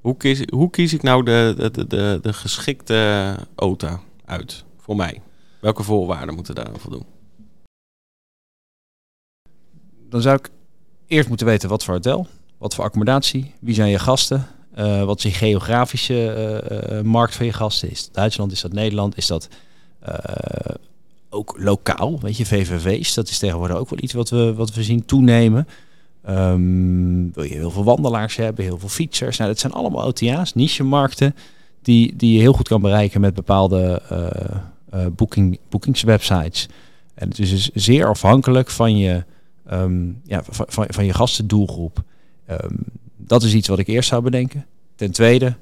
Speaker 2: hoe kies, hoe kies ik nou de, de, de, de geschikte OTA uit voor mij? Welke voorwaarden moeten daar voldoen?
Speaker 3: Dan zou ik eerst moeten weten wat voor hotel, wat voor accommodatie, wie zijn je gasten, uh, wat is je geografische markt van je gasten? Is dat Duitsland, is dat Nederland, is dat ook lokaal, weet je, VVV's, dat is tegenwoordig ook wel iets wat we, wat we zien toenemen. Um, wil je heel veel wandelaars hebben, heel veel fietsers. Nou, dat zijn allemaal OTA's, niche-markten, die, die je heel goed kan bereiken met bepaalde uh, uh, booking, boekingswebsites. En het is dus zeer afhankelijk van je, um, ja, van, van, van, je gastendoelgroep. Um, dat is iets wat ik eerst zou bedenken. Ten tweede,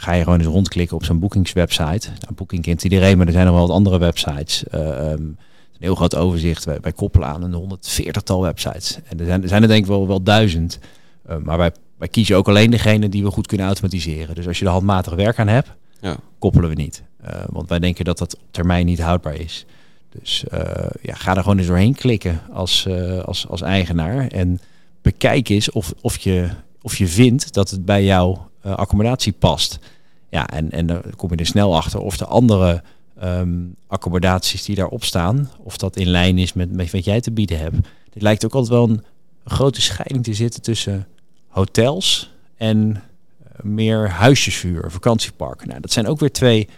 Speaker 3: ga je gewoon eens rondklikken op zo'n boekingswebsite. Nou, Booking kent iedereen, maar er zijn nog wel wat andere websites. Uh, um, een heel groot overzicht. Wij, wij koppelen aan een 140-tal websites. En er zijn er, zijn er denk ik wel, wel duizend. Uh, maar wij, wij kiezen ook alleen degene die we goed kunnen automatiseren. Dus als je er handmatig werk aan hebt, ja. koppelen we niet. Uh, want wij denken dat dat op termijn niet houdbaar is. Dus ja, ga er gewoon eens doorheen klikken als, als, als eigenaar. En bekijk eens of, of, je, of je vindt dat het bij jou accommodatie past. Ja, en, en dan kom je er snel achter of de andere um, accommodaties die daarop staan, of dat in lijn is met, met wat jij te bieden hebt. Dit lijkt ook altijd wel een, een grote scheiding te zitten tussen hotels en uh, meer huisjesvuur, vakantieparken. Nou, dat zijn ook weer twee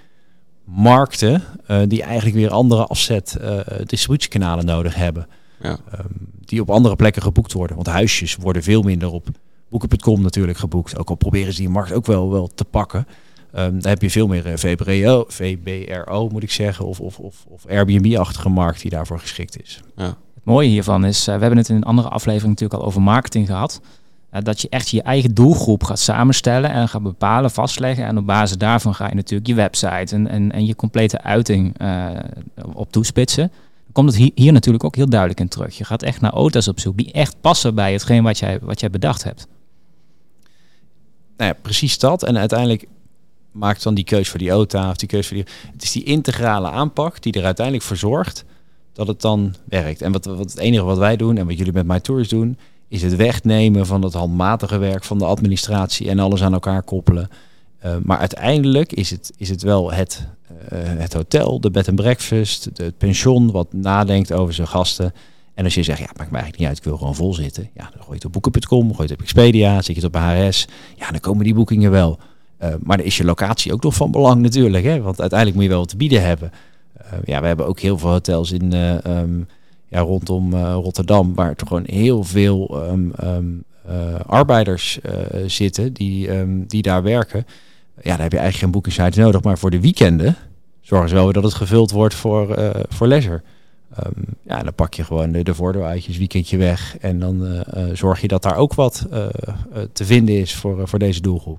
Speaker 3: markten uh, die eigenlijk weer andere afzet distributiekanalen nodig hebben. Ja. Um, die op andere plekken geboekt worden. Want huisjes worden veel minder op Boeken.com natuurlijk geboekt. Ook al proberen ze die markt ook wel, wel te pakken. Um, daar heb je veel meer VBRO, VBRO moet ik zeggen, of, of, of, of Airbnb-achtige markt die daarvoor geschikt is.
Speaker 1: Ja. Het mooie hiervan is, uh, we hebben het in een andere aflevering natuurlijk al over marketing gehad. Uh, dat je echt je eigen doelgroep gaat samenstellen en gaat bepalen, vastleggen. En op basis daarvan ga je natuurlijk je website en, en, en je complete uiting uh, op toespitsen. Dan komt het hier, hier natuurlijk ook heel duidelijk in terug. Je gaat echt naar auto's op zoek die echt passen bij hetgeen wat jij, wat jij bedacht hebt
Speaker 3: nou precies dat. En uiteindelijk maakt dan die keuze voor die OTA of die keuze voor die... Het is die integrale aanpak die er uiteindelijk voor zorgt dat het dan werkt. En wat, wat het enige wat wij doen en wat jullie met My Tours doen, is het wegnemen van het handmatige werk van de administratie en alles aan elkaar koppelen. Uh, maar uiteindelijk is het, is het wel het, uh, het hotel, de bed and breakfast, het pension wat nadenkt over zijn gasten. En als je zegt, ja, maakt me eigenlijk niet uit, ik wil gewoon vol zitten. Ja, dan gooi je het op boeken.com, gooi je het op Expedia, zet je het op HRS. Ja, dan komen die boekingen wel. Uh, maar dan is je locatie ook nog van belang natuurlijk. Hè? Want uiteindelijk moet je wel wat te bieden hebben. ja, we hebben ook heel veel hotels in, um, ja, rondom Rotterdam, waar toch gewoon heel veel um, um, arbeiders zitten die, die daar werken ja, daar heb je eigenlijk geen booking nodig. Maar voor de weekenden zorgen ze wel dat het gevuld wordt voor, voor leisure. Um, ja, dan pak je gewoon de, de voordeeluitjes weekendje weg. En dan uh, uh, zorg je dat daar ook wat te vinden is voor, voor deze doelgroep.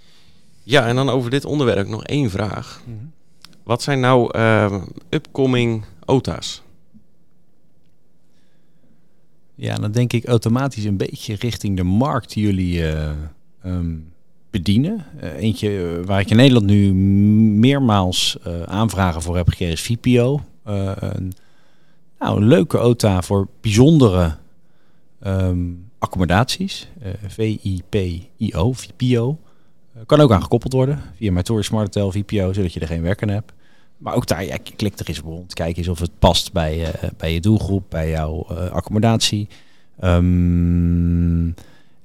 Speaker 2: Ja, en dan over dit onderwerp nog één vraag. Mm -hmm. Wat zijn nou ehm, upcoming OTA's?
Speaker 3: Ja, dan denk ik automatisch een beetje richting de markt die jullie um, bedienen. Uh, eentje waar ik in Nederland nu meermaals uh, aanvragen voor heb gekregen is VPO. een, nou, een leuke OTA voor bijzondere um, accommodaties. V-I-P-I-O, VPO. kan ook aangekoppeld worden via mijn Tour Smart Hotel VPO, zodat je er geen werken hebt. Maar ook daar, ja, klik er eens op rond. Kijk eens of het past bij, bij je doelgroep, bij jouw accommodatie. Um,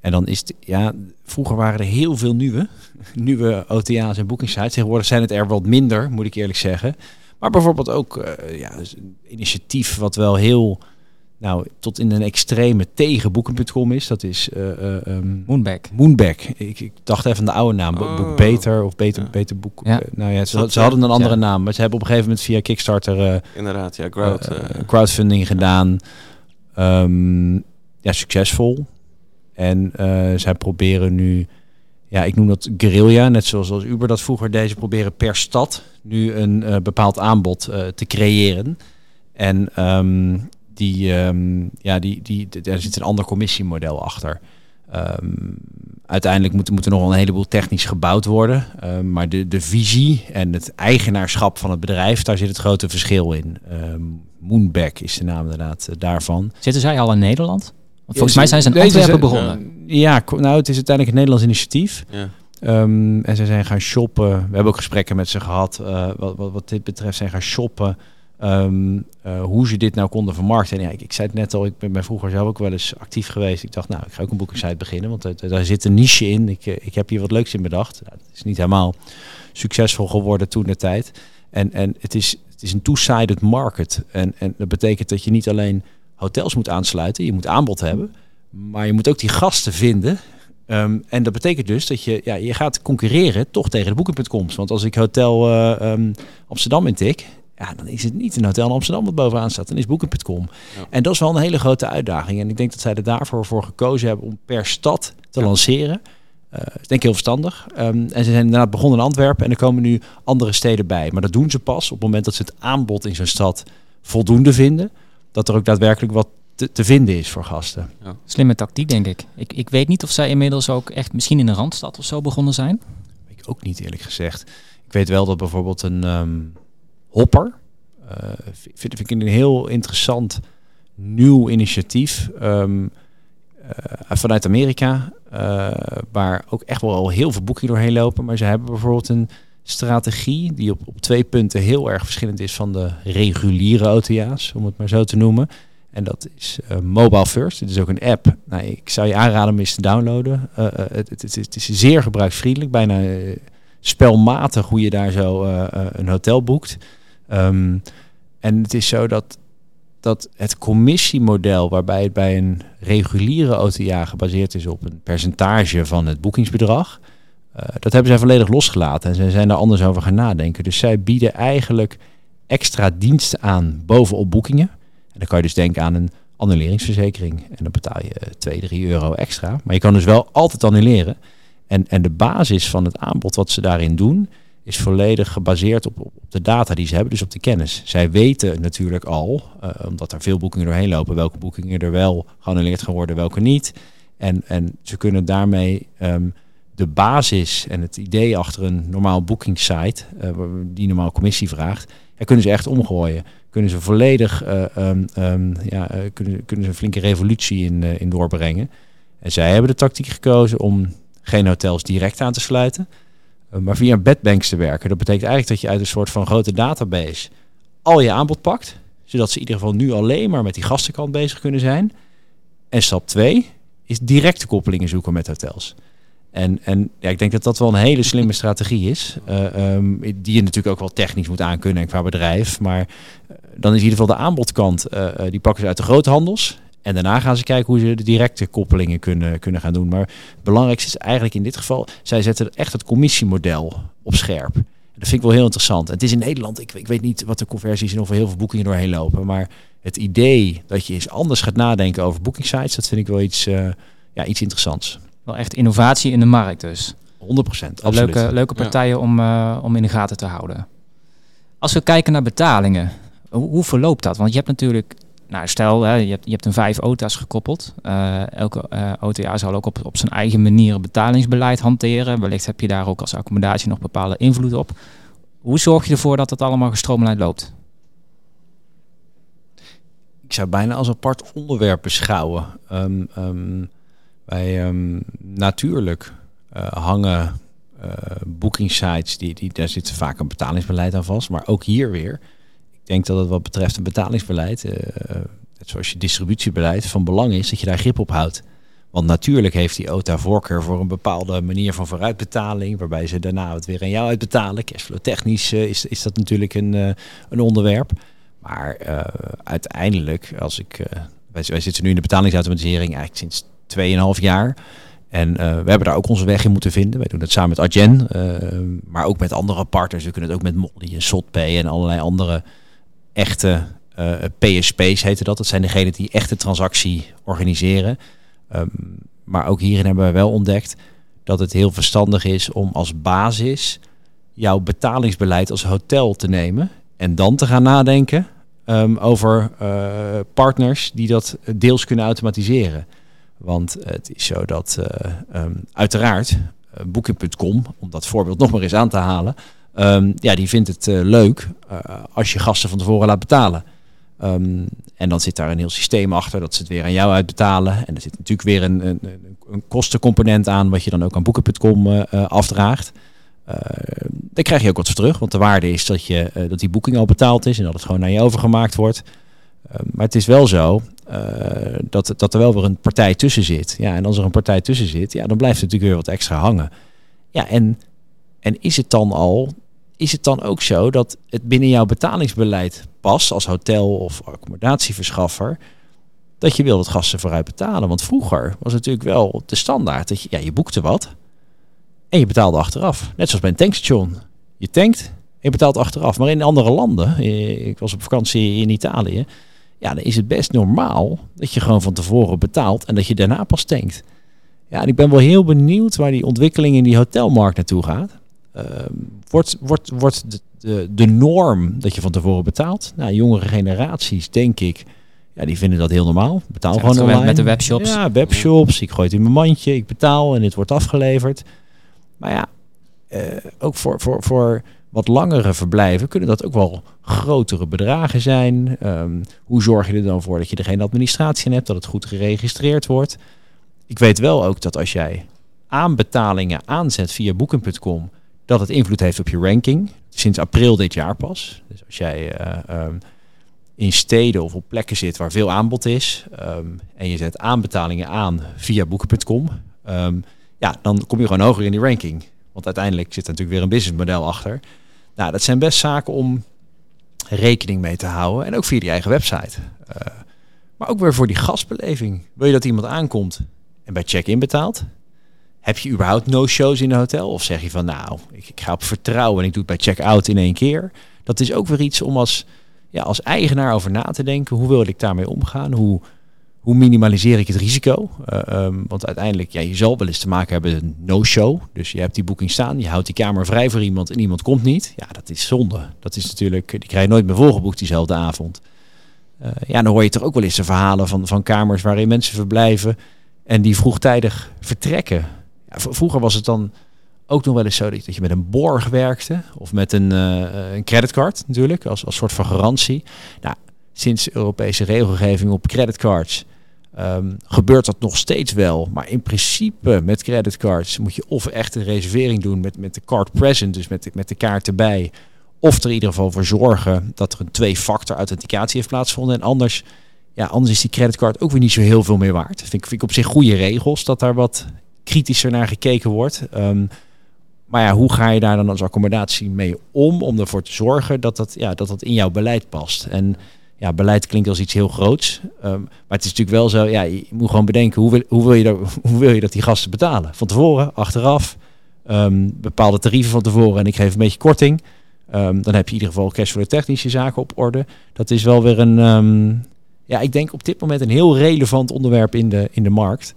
Speaker 3: en dan is het, ja, vroeger waren er heel veel nieuwe, nieuwe OTA's en boekingsites. Tegenwoordig zijn het er wat minder, moet ik eerlijk zeggen. Maar bijvoorbeeld ook uh, ja, dus een initiatief wat wel heel, nou, tot in een extreme tegen boeken.com is. Dat is uh, uh, um,
Speaker 1: Moonback.
Speaker 3: Moonback. Ik, ik, dacht even de oude naam. Oh. Boek Beter of Beter, ja. beter Boek.
Speaker 1: Ja.
Speaker 3: nou ja, ze, ze, hadden een andere ja. naam. Maar ze hebben op een gegeven moment via Kickstarter...
Speaker 2: Inderdaad, ja, crowd,
Speaker 3: crowdfunding gedaan. Um, ja, succesvol. En uh, zij proberen nu, ja, ik noem dat guerrilla, net zoals als Uber dat vroeger deze proberen per stad nu een uh, bepaald aanbod uh, te creëren. En um, die, um, ja, die, die, daar zit een ander commissiemodel achter. Um, uiteindelijk moet, moet er nog een heleboel technisch gebouwd worden. Uh, maar de, de visie en het eigenaarschap van het bedrijf, daar zit het grote verschil in. Um, Moonback is de naam inderdaad daarvan.
Speaker 1: Zitten zij al in Nederland? Want volgens mij zijn ze in Antwerpen begonnen.
Speaker 3: Ja, nou, het is uiteindelijk een Nederlands initiatief. Ja. Um, en ze zijn gaan shoppen. We hebben ook gesprekken met ze gehad. Uh, wat, wat, wat, dit betreft zijn gaan shoppen. Um, uh, hoe ze dit nou konden vermarkten. En ja, ik, ik zei het net al, ik ben, vroeger zelf ook wel eens actief geweest. Ik dacht, nou, ik ga ook een boekingssite beginnen. Want uh, daar zit een niche in. Ik, ik heb hier wat leuks in bedacht. Nou, het is niet helemaal succesvol geworden toen de tijd. En, en het, is, het is een two-sided market. En, en dat betekent dat je niet alleen hotels moet aansluiten. Je moet aanbod hebben. Maar je moet ook die gasten vinden. Um, en dat betekent dus dat je, ja, je gaat concurreren toch tegen de boeken.coms. Want als ik hotel uh, um, Amsterdam intik, ja, dan is het niet een hotel in Amsterdam wat bovenaan staat. Dan is boeken.com. Ja. En dat is wel een hele grote uitdaging. En ik denk dat zij er daarvoor voor gekozen hebben om per stad te ja. lanceren. Uh, ik denk heel verstandig. Um, en ze zijn inderdaad begonnen in Antwerpen en er komen nu andere steden bij. Maar dat doen ze pas op het moment dat ze het aanbod in zo'n stad voldoende vinden dat er ook daadwerkelijk wat te, te vinden is voor gasten.
Speaker 1: Ja. Slimme tactiek, denk ik. ik. Ik weet niet of zij inmiddels ook echt misschien in een randstad of zo begonnen zijn.
Speaker 3: Ik ook niet eerlijk gezegd. Ik weet wel dat bijvoorbeeld een um, hopper, uh, vind, vind ik een heel interessant nieuw initiatief um, uh, vanuit Amerika, uh, waar ook echt wel al heel veel boekingen doorheen lopen. Maar ze hebben bijvoorbeeld een strategie die op, op twee punten heel erg verschillend is van de reguliere OTA's, om het maar zo te noemen. En dat is uh, Mobile First. Het is ook een app. Nou, ik zou je aanraden om eens te downloaden. Uh, het, het, het, het, is zeer gebruiksvriendelijk, bijna spelmatig hoe je daar zo een hotel boekt. Um, en het is zo dat, dat het commissiemodel, waarbij het bij een reguliere OTA gebaseerd is op een percentage van het boekingsbedrag, dat hebben zij volledig losgelaten en ze zijn daar anders over gaan nadenken. Dus zij bieden eigenlijk extra diensten aan bovenop boekingen. Dan kan je dus denken aan een annuleringsverzekering. En dan betaal je 2, 3 euro extra. Maar je kan dus wel altijd annuleren. En, en de basis van het aanbod wat ze daarin doen, is volledig gebaseerd op, op de data die ze hebben, dus op de kennis. Zij weten natuurlijk al, uh, omdat er veel boekingen doorheen lopen, welke boekingen er wel geannuleerd gaan worden, welke niet. En, en ze kunnen daarmee um, de basis en het idee achter een normaal boekingssite, uh, die normaal commissie vraagt, ja, kunnen ze echt omgooien. Kunnen ze volledig, um, um, ja, kunnen, kunnen ze een flinke revolutie in, in doorbrengen. En zij hebben de tactiek gekozen om geen hotels direct aan te sluiten, maar via bedbanks te werken. Dat betekent eigenlijk dat je uit een soort van grote database al je aanbod pakt, zodat ze in ieder geval nu alleen maar met die gastenkant bezig kunnen zijn. En stap 2 is directe koppelingen zoeken met hotels. En, en ja, ik denk dat dat wel een hele slimme strategie is. Uh, um, die je natuurlijk ook wel technisch moet aankunnen qua bedrijf. Maar uh, dan is in ieder geval de aanbodkant, uh, die pakken ze uit de groothandels. En daarna gaan ze kijken hoe ze de directe koppelingen kunnen, kunnen gaan doen. Maar het belangrijkste is eigenlijk in dit geval, zij zetten echt het commissiemodel op scherp. Dat vind ik wel heel interessant. Het is in Nederland, ik, ik weet niet wat de conversies en of er heel veel boekingen doorheen lopen. Maar het idee dat je eens anders gaat nadenken over boekingsites, dat vind ik wel iets, ja, iets interessants.
Speaker 1: Wel echt innovatie in de markt dus.
Speaker 3: 100 procent.
Speaker 1: Leuke, leuke partijen om, uh, om in de gaten te houden. Als we kijken naar betalingen, hoe, hoe verloopt dat? Want je hebt natuurlijk, nou stel, hè, je, hebt, je hebt een vijf OTA's gekoppeld. Uh, elke uh, OTA zal ook op, op zijn eigen manier een betalingsbeleid hanteren. Wellicht heb je daar ook als accommodatie nog bepaalde invloed op. Hoe zorg je ervoor dat het allemaal gestroomlijnd loopt?
Speaker 3: Ik zou bijna als apart onderwerp beschouwen. Um, um, wij um, natuurlijk uh, hangen uh, booking sites, die, die, daar zit vaak een betalingsbeleid aan vast. Maar ook hier weer, ik denk dat het wat betreft een betalingsbeleid, net zoals je distributiebeleid, van belang is dat je daar grip op houdt. Want natuurlijk heeft die OTA voorkeur voor een bepaalde manier van vooruitbetaling, waarbij ze daarna het weer aan jou uitbetalen. Cashflow technisch is, is dat natuurlijk een, een onderwerp. Maar uiteindelijk, als ik, wij, wij zitten nu in de betalingsautomatisering eigenlijk sinds 2,5 jaar. En uh, we hebben daar ook onze weg in moeten vinden. Wij doen het samen met Adyen, uh, maar ook met andere partners. We kunnen het ook met Molly en Sotpay en allerlei andere echte uh, PSP's heten dat. Dat zijn degenen die echte transactie organiseren. Um, maar ook hierin hebben we wel ontdekt dat het heel verstandig is om als basis jouw betalingsbeleid als hotel te nemen. En dan te gaan nadenken um, over partners die dat deels kunnen automatiseren. Want het is zo dat uh, um, uiteraard uh, Booking.com, om dat voorbeeld nog maar eens aan te halen, um, ja, die vindt het uh, leuk als je gasten van tevoren laat betalen. Um, en dan zit daar een heel systeem achter dat ze het weer aan jou uitbetalen. En er zit natuurlijk weer een, een, een kostencomponent aan, wat je dan ook aan Booking.com afdraagt. daar krijg je ook wat voor terug, want de waarde is dat, je, dat die boeking al betaald is en dat het gewoon naar je overgemaakt wordt. Maar het is wel zo uh, dat, dat er wel weer een partij tussen zit. Ja, en als er een partij tussen zit, ja, dan blijft er natuurlijk weer wat extra hangen. Ja, en, en is het dan al, is het dan ook zo dat het binnen jouw betalingsbeleid past als hotel of accommodatieverschaffer, dat je wil dat gasten vooruit betalen? Want vroeger was het natuurlijk wel de standaard dat je, ja, je boekte wat en je betaalde achteraf. Net zoals bij een tankstation. Je tankt en je betaalt achteraf. Maar in andere landen, eh, ik was op vakantie in Italië, ja, dan is het best normaal dat je gewoon van tevoren betaalt en dat je daarna pas tankt. Ja, en ik ben wel heel benieuwd waar die ontwikkeling in die hotelmarkt naartoe gaat. Uh, wordt wordt, wordt de, de, de, norm dat je van tevoren betaalt? Nou, jongere generaties, denk ik, ja, die vinden dat heel normaal. Betaal gewoon online.
Speaker 1: Met de webshops.
Speaker 3: Ja, webshops. Ik gooi het in mijn mandje, ik betaal en het wordt afgeleverd. Maar ja, uh, ook voor, voor, voor wat langere verblijven kunnen dat ook wel grotere bedragen zijn. Um, hoe zorg je er dan voor dat je er geen administratie in hebt, dat het goed geregistreerd wordt? Ik weet wel ook dat als jij aanbetalingen aanzet via Booking.com, dat het invloed heeft op je ranking. Sinds april dit jaar pas. Dus als jij uh, um, in steden of op plekken zit waar veel aanbod is um, en je zet aanbetalingen aan via Booking.com, ja, dan kom je gewoon hoger in die ranking. Want uiteindelijk zit er natuurlijk weer een businessmodel achter. Nou, dat zijn best zaken om rekening mee te houden. En ook via die eigen website. Uh, maar ook weer voor die gastbeleving. Wil je dat iemand aankomt en bij check-in betaalt? Heb je überhaupt no-shows in een hotel? Of zeg je van nou, ik, ik ga op vertrouwen en ik doe het bij check-out in één keer? Dat is ook weer iets om als, ja, als eigenaar over na te denken. Hoe wil ik daarmee omgaan? Hoe, hoe minimaliseer ik het risico? Uh, um, want uiteindelijk, ja, je zal wel eens te maken hebben met een no-show. Dus je hebt die boeking staan, je houdt die kamer vrij voor iemand en iemand komt niet. Ja, dat is zonde. Dat is natuurlijk, die krijg je nooit meer volgeboekt diezelfde avond. Uh, ja, dan hoor je toch ook wel eens de verhalen van, van kamers waarin mensen verblijven en die vroegtijdig vertrekken. Ja, vroeger was het dan ook nog wel eens zo dat dat je met een borg werkte of met een, eh, een creditcard natuurlijk als, als soort van garantie. Nou, sinds Europese regelgeving op creditcards ehm, gebeurt dat nog steeds wel. Maar in principe met creditcards moet je of echt een reservering doen met, met de card present, dus met de, met de kaart erbij. Of er in ieder geval voor zorgen dat er een twee-factor authenticatie heeft plaatsgevonden. En anders, ja, anders is die creditcard ook weer niet zo heel veel meer waard. Vind ik, vind ik op zich goede regels dat daar wat kritischer naar gekeken wordt. Ehm, maar ja, hoe ga je daar dan als accommodatie mee om? Om ervoor te zorgen dat dat, ja, dat, dat in jouw beleid past. En ja, beleid klinkt als iets heel groots. Ehm, maar het is natuurlijk wel zo, ja, je moet gewoon bedenken, hoe wil, hoe wil, je, dat, wil je dat die gasten betalen? Van tevoren, achteraf, ehm, bepaalde tarieven van tevoren en ik geef een beetje korting. Ehm, dan heb je in ieder geval cashflow technische zaken op orde. Dat is wel weer een, ja, ik denk op dit moment een heel relevant onderwerp in de, in de markt.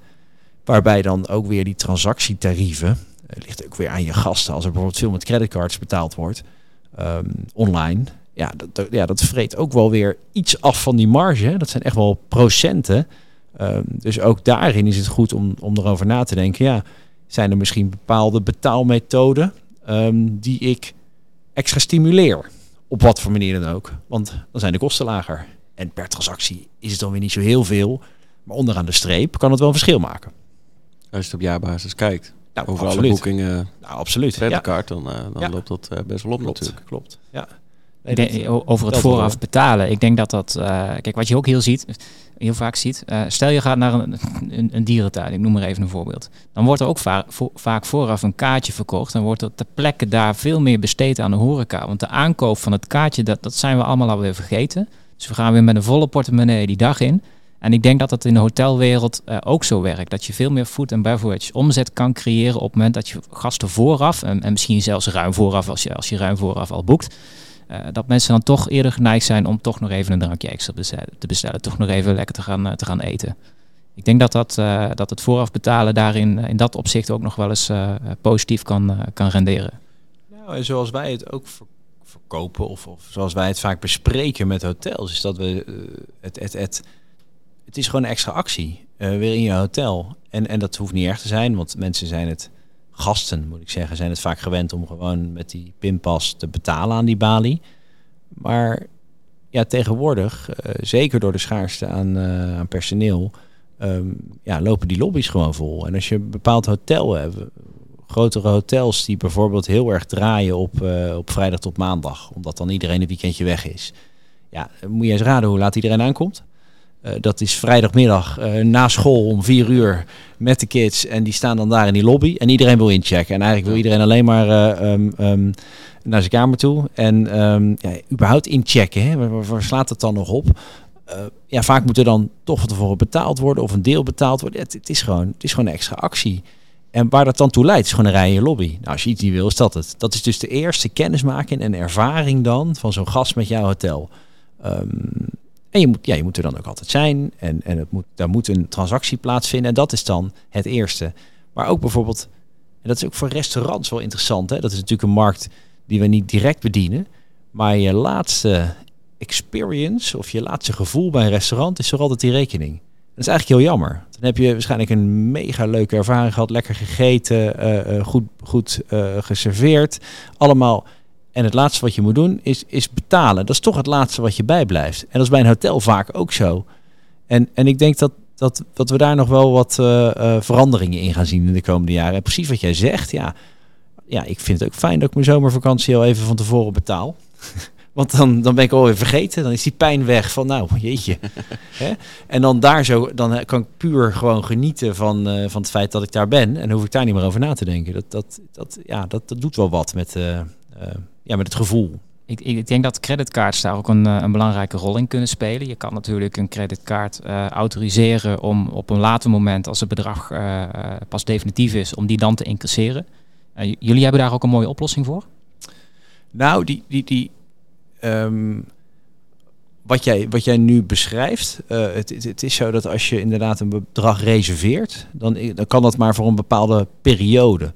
Speaker 3: Waarbij dan ook weer die transactietarieven, het ligt ook weer aan je gasten. Als er bijvoorbeeld veel met creditcards betaald wordt, online. Ja dat, ja, dat vreet ook wel weer iets af van die marge. Dat zijn echt wel procenten. Ehm, dus ook daarin is het goed om, om erover na te denken. Ja, zijn er misschien bepaalde betaalmethoden ehm, die ik extra stimuleer? Op wat voor manier dan ook. Want dan zijn de kosten lager. En per transactie is het dan weer niet zo heel veel. Maar onderaan de streep kan het wel een verschil maken.
Speaker 2: Als je het op jaarbasis kijkt,
Speaker 3: Nou,
Speaker 2: over alle boekingen,
Speaker 3: Nou, absoluut. Ja,
Speaker 2: dan, eh, dan
Speaker 3: Ja.
Speaker 2: loopt dat eh, best wel op
Speaker 3: klopt.
Speaker 2: natuurlijk.
Speaker 3: Klopt. Ja.
Speaker 1: Denk,
Speaker 3: dat,
Speaker 1: over het vooraf betalen. Ik denk dat dat. eh, kijk, wat je ook heel, ziet, heel vaak ziet. eh, stel je gaat naar een, een, een dierentuin, ik noem maar even een voorbeeld. Dan wordt er ook va- vo- vaak vooraf een kaartje verkocht. En wordt er ter plekke daar veel meer besteed aan de horeca. Want de aankoop van het kaartje, dat, dat zijn we allemaal alweer vergeten. Dus we gaan weer met een volle portemonnee die dag in. En ik denk dat dat in de hotelwereld eh, ook zo werkt. Dat je veel meer food and beverage omzet kan creëren op het moment dat je gasten vooraf, en, en misschien zelfs ruim vooraf als je, als je ruim vooraf al boekt, eh, dat mensen dan toch eerder geneigd zijn om toch nog even een drankje extra te bestellen. Toch nog even lekker te gaan, eh, te gaan eten. Ik denk dat, dat, eh, dat het vooraf betalen daarin in dat opzicht ook nog wel eens positief kan, kan renderen.
Speaker 3: Nou, en zoals wij het ook ver- verkopen, of, of zoals wij het vaak bespreken met hotels, is dat we het, het, het, het is gewoon een extra actie weer in je hotel. En, en dat hoeft niet erg te zijn, want mensen zijn het, gasten moet ik zeggen, zijn het vaak gewend om gewoon met die pinpas te betalen aan die balie. Maar ja, tegenwoordig, eh, zeker door de schaarste aan, eh, aan personeel, ehm, ja, lopen die lobby's gewoon vol. En als je een bepaald hotel hebt, grotere hotels die bijvoorbeeld heel erg draaien op, eh, op vrijdag tot maandag, omdat dan iedereen een weekendje weg is. Ja, moet je eens raden hoe laat iedereen aankomt. Eh, dat is vrijdagmiddag eh, na school om vier uur met de kids. En die staan dan daar in die lobby. En iedereen wil inchecken. En eigenlijk wil iedereen alleen maar eh, ehm, ehm, naar zijn kamer toe. En ehm, ja, überhaupt inchecken. Hè? Waar, slaat het dan nog op? Ja, vaak moet er dan toch van tevoren betaald worden. Of een deel betaald worden. Het, het, is gewoon, het is gewoon een extra actie. En waar dat dan toe leidt, is gewoon een rij in je lobby. Nou, als je iets niet wil, is dat het. Dat is dus de eerste kennismaking en ervaring dan van zo'n gast met jouw hotel. Ehm, en je moet, ja, je moet er dan ook altijd zijn. En, en het moet, daar moet een transactie plaatsvinden. En dat is dan het eerste. Maar ook bijvoorbeeld, en dat is ook voor restaurants wel interessant. Hè? Dat is natuurlijk een markt die we niet direct bedienen. Maar je laatste experience of je laatste gevoel bij een restaurant is toch altijd die rekening. Dat is eigenlijk heel jammer. Dan heb je waarschijnlijk een mega leuke ervaring gehad. Lekker gegeten, eh, eh, goed, goed eh, geserveerd. Allemaal. En het laatste wat je moet doen is, is betalen. Dat is toch het laatste wat je bijblijft. En dat is bij een hotel vaak ook zo. En, en ik denk dat, dat, dat we daar nog wel wat eh, eh, veranderingen in gaan zien in de komende jaren. En precies wat jij zegt, ja. Ja, ik vind het ook fijn dat ik mijn zomervakantie al even van tevoren betaal. Want dan, dan ben ik alweer vergeten. Dan is die pijn weg van, nou, jeetje. En dan daar zo, dan kan ik puur gewoon genieten van, eh, van het feit dat ik daar ben. En dan hoef ik daar niet meer over na te denken. Dat, dat, dat, ja, dat, dat doet wel wat met, ja, met het gevoel.
Speaker 1: Ik, ik ik denk dat creditcards daar ook een, eh, een belangrijke rol in kunnen spelen. Je kan natuurlijk een creditcard eh, autoriseren om op een later moment, als het bedrag eh, eh, pas definitief is, om die dan te incasseren. Eh, jullie hebben daar ook een mooie oplossing voor?
Speaker 3: Nou, die, die, die, ehm, wat, jij, wat jij nu beschrijft, eh, het, het, het is zo dat als je inderdaad een bedrag reserveert, dan, dan kan dat maar voor een bepaalde periode.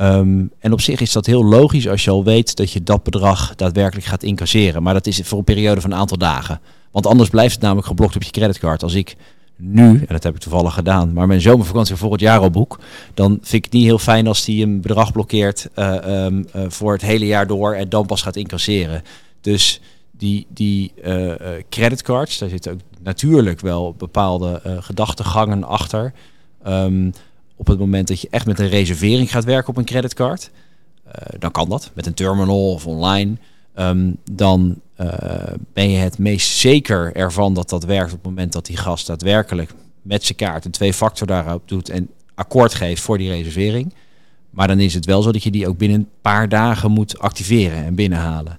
Speaker 3: Ehm, en op zich is dat heel logisch als je al weet dat je dat bedrag daadwerkelijk gaat incasseren. Maar dat is voor een periode van een aantal dagen. Want anders blijft het namelijk geblokt op je creditcard. Als ik nu, en dat heb ik toevallig gedaan, maar mijn zomervakantie voor jaar al boek, dan vind ik het niet heel fijn als die een bedrag blokkeert uh, um, uh, voor het hele jaar door en dan pas gaat incasseren. Dus die, die uh, creditcards, daar zitten ook natuurlijk wel bepaalde gedachtegangen achter. Um, op het moment dat je echt met een reservering gaat werken op een creditcard, dan kan dat met een terminal of online. Um, dan uh, ben je het meest zeker ervan dat dat werkt op het moment dat die gast daadwerkelijk met zijn kaart een twee-factor daarop doet en akkoord geeft voor die reservering. Maar dan is het wel zo dat je die ook binnen een paar dagen moet activeren en binnenhalen.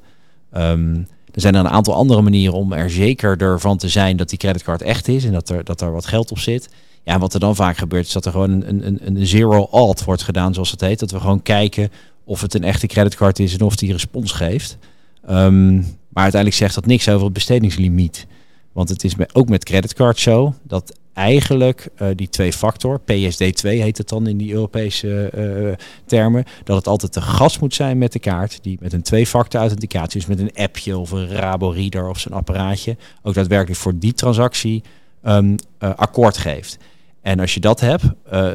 Speaker 3: Um, er zijn er een aantal andere manieren om er zeker van te zijn dat die creditcard echt is en dat er, dat er wat geld op zit. Ja, wat er dan vaak gebeurt is dat er gewoon een, een, een zero alt wordt gedaan, zoals het heet. Dat we gewoon kijken of het een echte creditcard is en of die respons geeft. Um, maar uiteindelijk zegt dat niks over het bestedingslimiet. Want het is ook met creditcard zo dat eigenlijk uh, die twee factor, PSD2 heet het dan in die Europese uh, termen, dat het altijd te gas moet zijn met de kaart, die met een twee-factor authenticatie, dus met een appje of een Rabo-reader of zo'n apparaatje, ook daadwerkelijk voor die transactie uh, akkoord geeft. En als je dat hebt,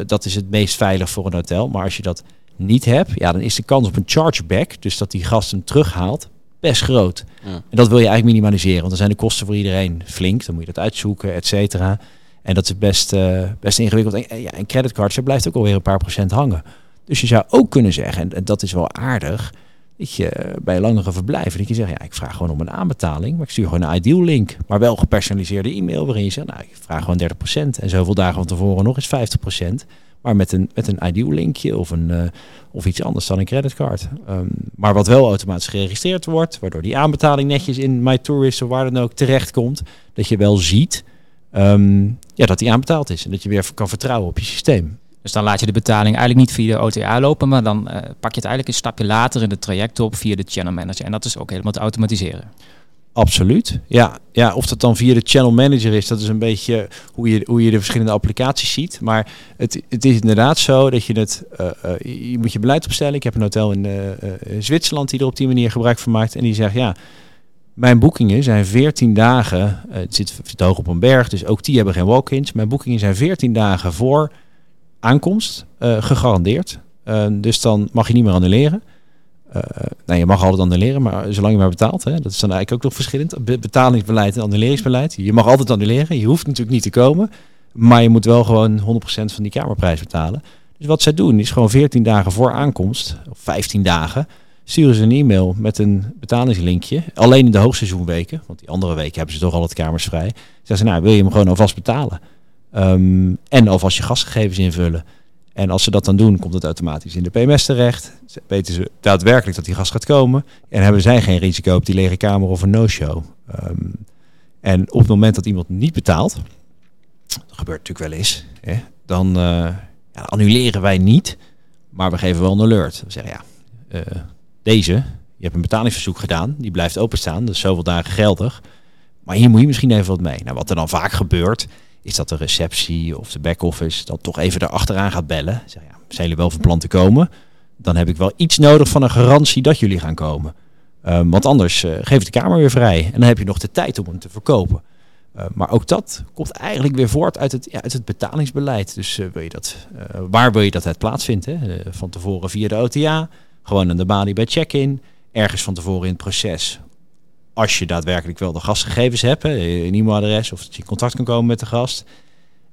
Speaker 3: dat is het meest veilig voor een hotel. Maar als je dat niet hebt, ja, dan is de kans op een chargeback, dus dat die gast hem terughaalt, best groot. Ja. En dat wil je eigenlijk minimaliseren, want dan zijn de kosten voor iedereen flink. Dan moet je dat uitzoeken, et cetera. En dat is best, uh, best ingewikkeld. En, ja, en creditcards, blijft ook alweer een paar procent hangen. Dus je zou ook kunnen zeggen, en, dat is wel aardig, dat je bij langere verblijven, dat je zegt, ja, ik vraag gewoon om een aanbetaling, maar ik stuur gewoon een ideal link, maar wel gepersonaliseerde e-mail waarin je zegt, nou, ik vraag gewoon 30% en zoveel dagen van tevoren nog eens 50%. Maar met een, met een ideal linkje of, een, uh, of iets anders dan een creditcard. Um, maar wat wel automatisch geregistreerd wordt, waardoor die aanbetaling netjes in MyTourist of waar dan ook terecht komt. Dat je wel ziet um, ja, dat die aanbetaald is. En dat je weer kan vertrouwen op je systeem.
Speaker 1: Dus dan laat je de betaling eigenlijk niet via de OTA lopen, maar dan uh, pak je het eigenlijk een stapje later in het traject op via de channel manager. En dat is ook helemaal te automatiseren.
Speaker 3: Absoluut. Ja, ja, of dat dan via de channel manager is, dat is een beetje hoe je, hoe je de verschillende applicaties ziet. Maar het, het is inderdaad zo dat je het, uh, uh, je moet je beleid opstellen. Ik heb een hotel in Zwitserland die er op die manier gebruik van maakt. En die zegt, ja, mijn boekingen zijn 14 dagen, het zit, zit hoog op een berg, dus ook die hebben geen walk-ins. Mijn boekingen zijn 14 dagen voor aankomst gegarandeerd. dus dan mag je niet meer annuleren. Uh, nou, je mag altijd annuleren, maar zolang je maar betaalt. Hè, dat is dan eigenlijk ook nog verschillend. Betalingsbeleid en annuleringsbeleid. Je mag altijd annuleren. Je hoeft natuurlijk niet te komen. Maar je moet wel gewoon 100% van die kamerprijs betalen. Dus wat zij doen is gewoon 14 dagen voor aankomst, of 15 dagen, sturen ze een e-mail met een betalingslinkje. Alleen in de hoogseizoenweken, want die andere weken hebben ze toch al het kamers vrij. Zeggen ze, nou wil je hem gewoon alvast betalen. Um, en alvast je gastgegevens invullen. En als ze dat dan doen, komt het automatisch in de PMS terecht. Weten ze daadwerkelijk dat die gas gaat komen. En hebben zij geen risico op die lege kamer of een no-show. Um, en op het moment dat iemand niet betaalt, dat gebeurt natuurlijk wel eens, hè, dan uh, ja, annuleren wij niet, maar we geven wel een alert. We zeggen ja, uh, deze, je hebt een betalingsverzoek gedaan, die blijft openstaan, dus zoveel dagen geldig. Maar hier moet je misschien even wat mee. Nou, wat er dan vaak gebeurt, is dat de receptie of de back-office dan toch even erachteraan gaat bellen. Zeg, ja, zijn jullie wel van plan te komen? Dan heb ik wel iets nodig van een garantie dat jullie gaan komen. Um, want anders uh, geef de kamer weer vrij. En dan heb je nog de tijd om hem te verkopen. Uh, maar ook dat komt eigenlijk weer voort uit het, ja, uit het betalingsbeleid. Dus uh, wil je dat, waar wil je dat het plaatsvindt? Hè? van tevoren via de OTA, gewoon aan de balie bij check-in. Ergens van tevoren in het proces als je daadwerkelijk wel de gastgegevens hebt, een e-mailadres of dat je in contact kan komen met de gast.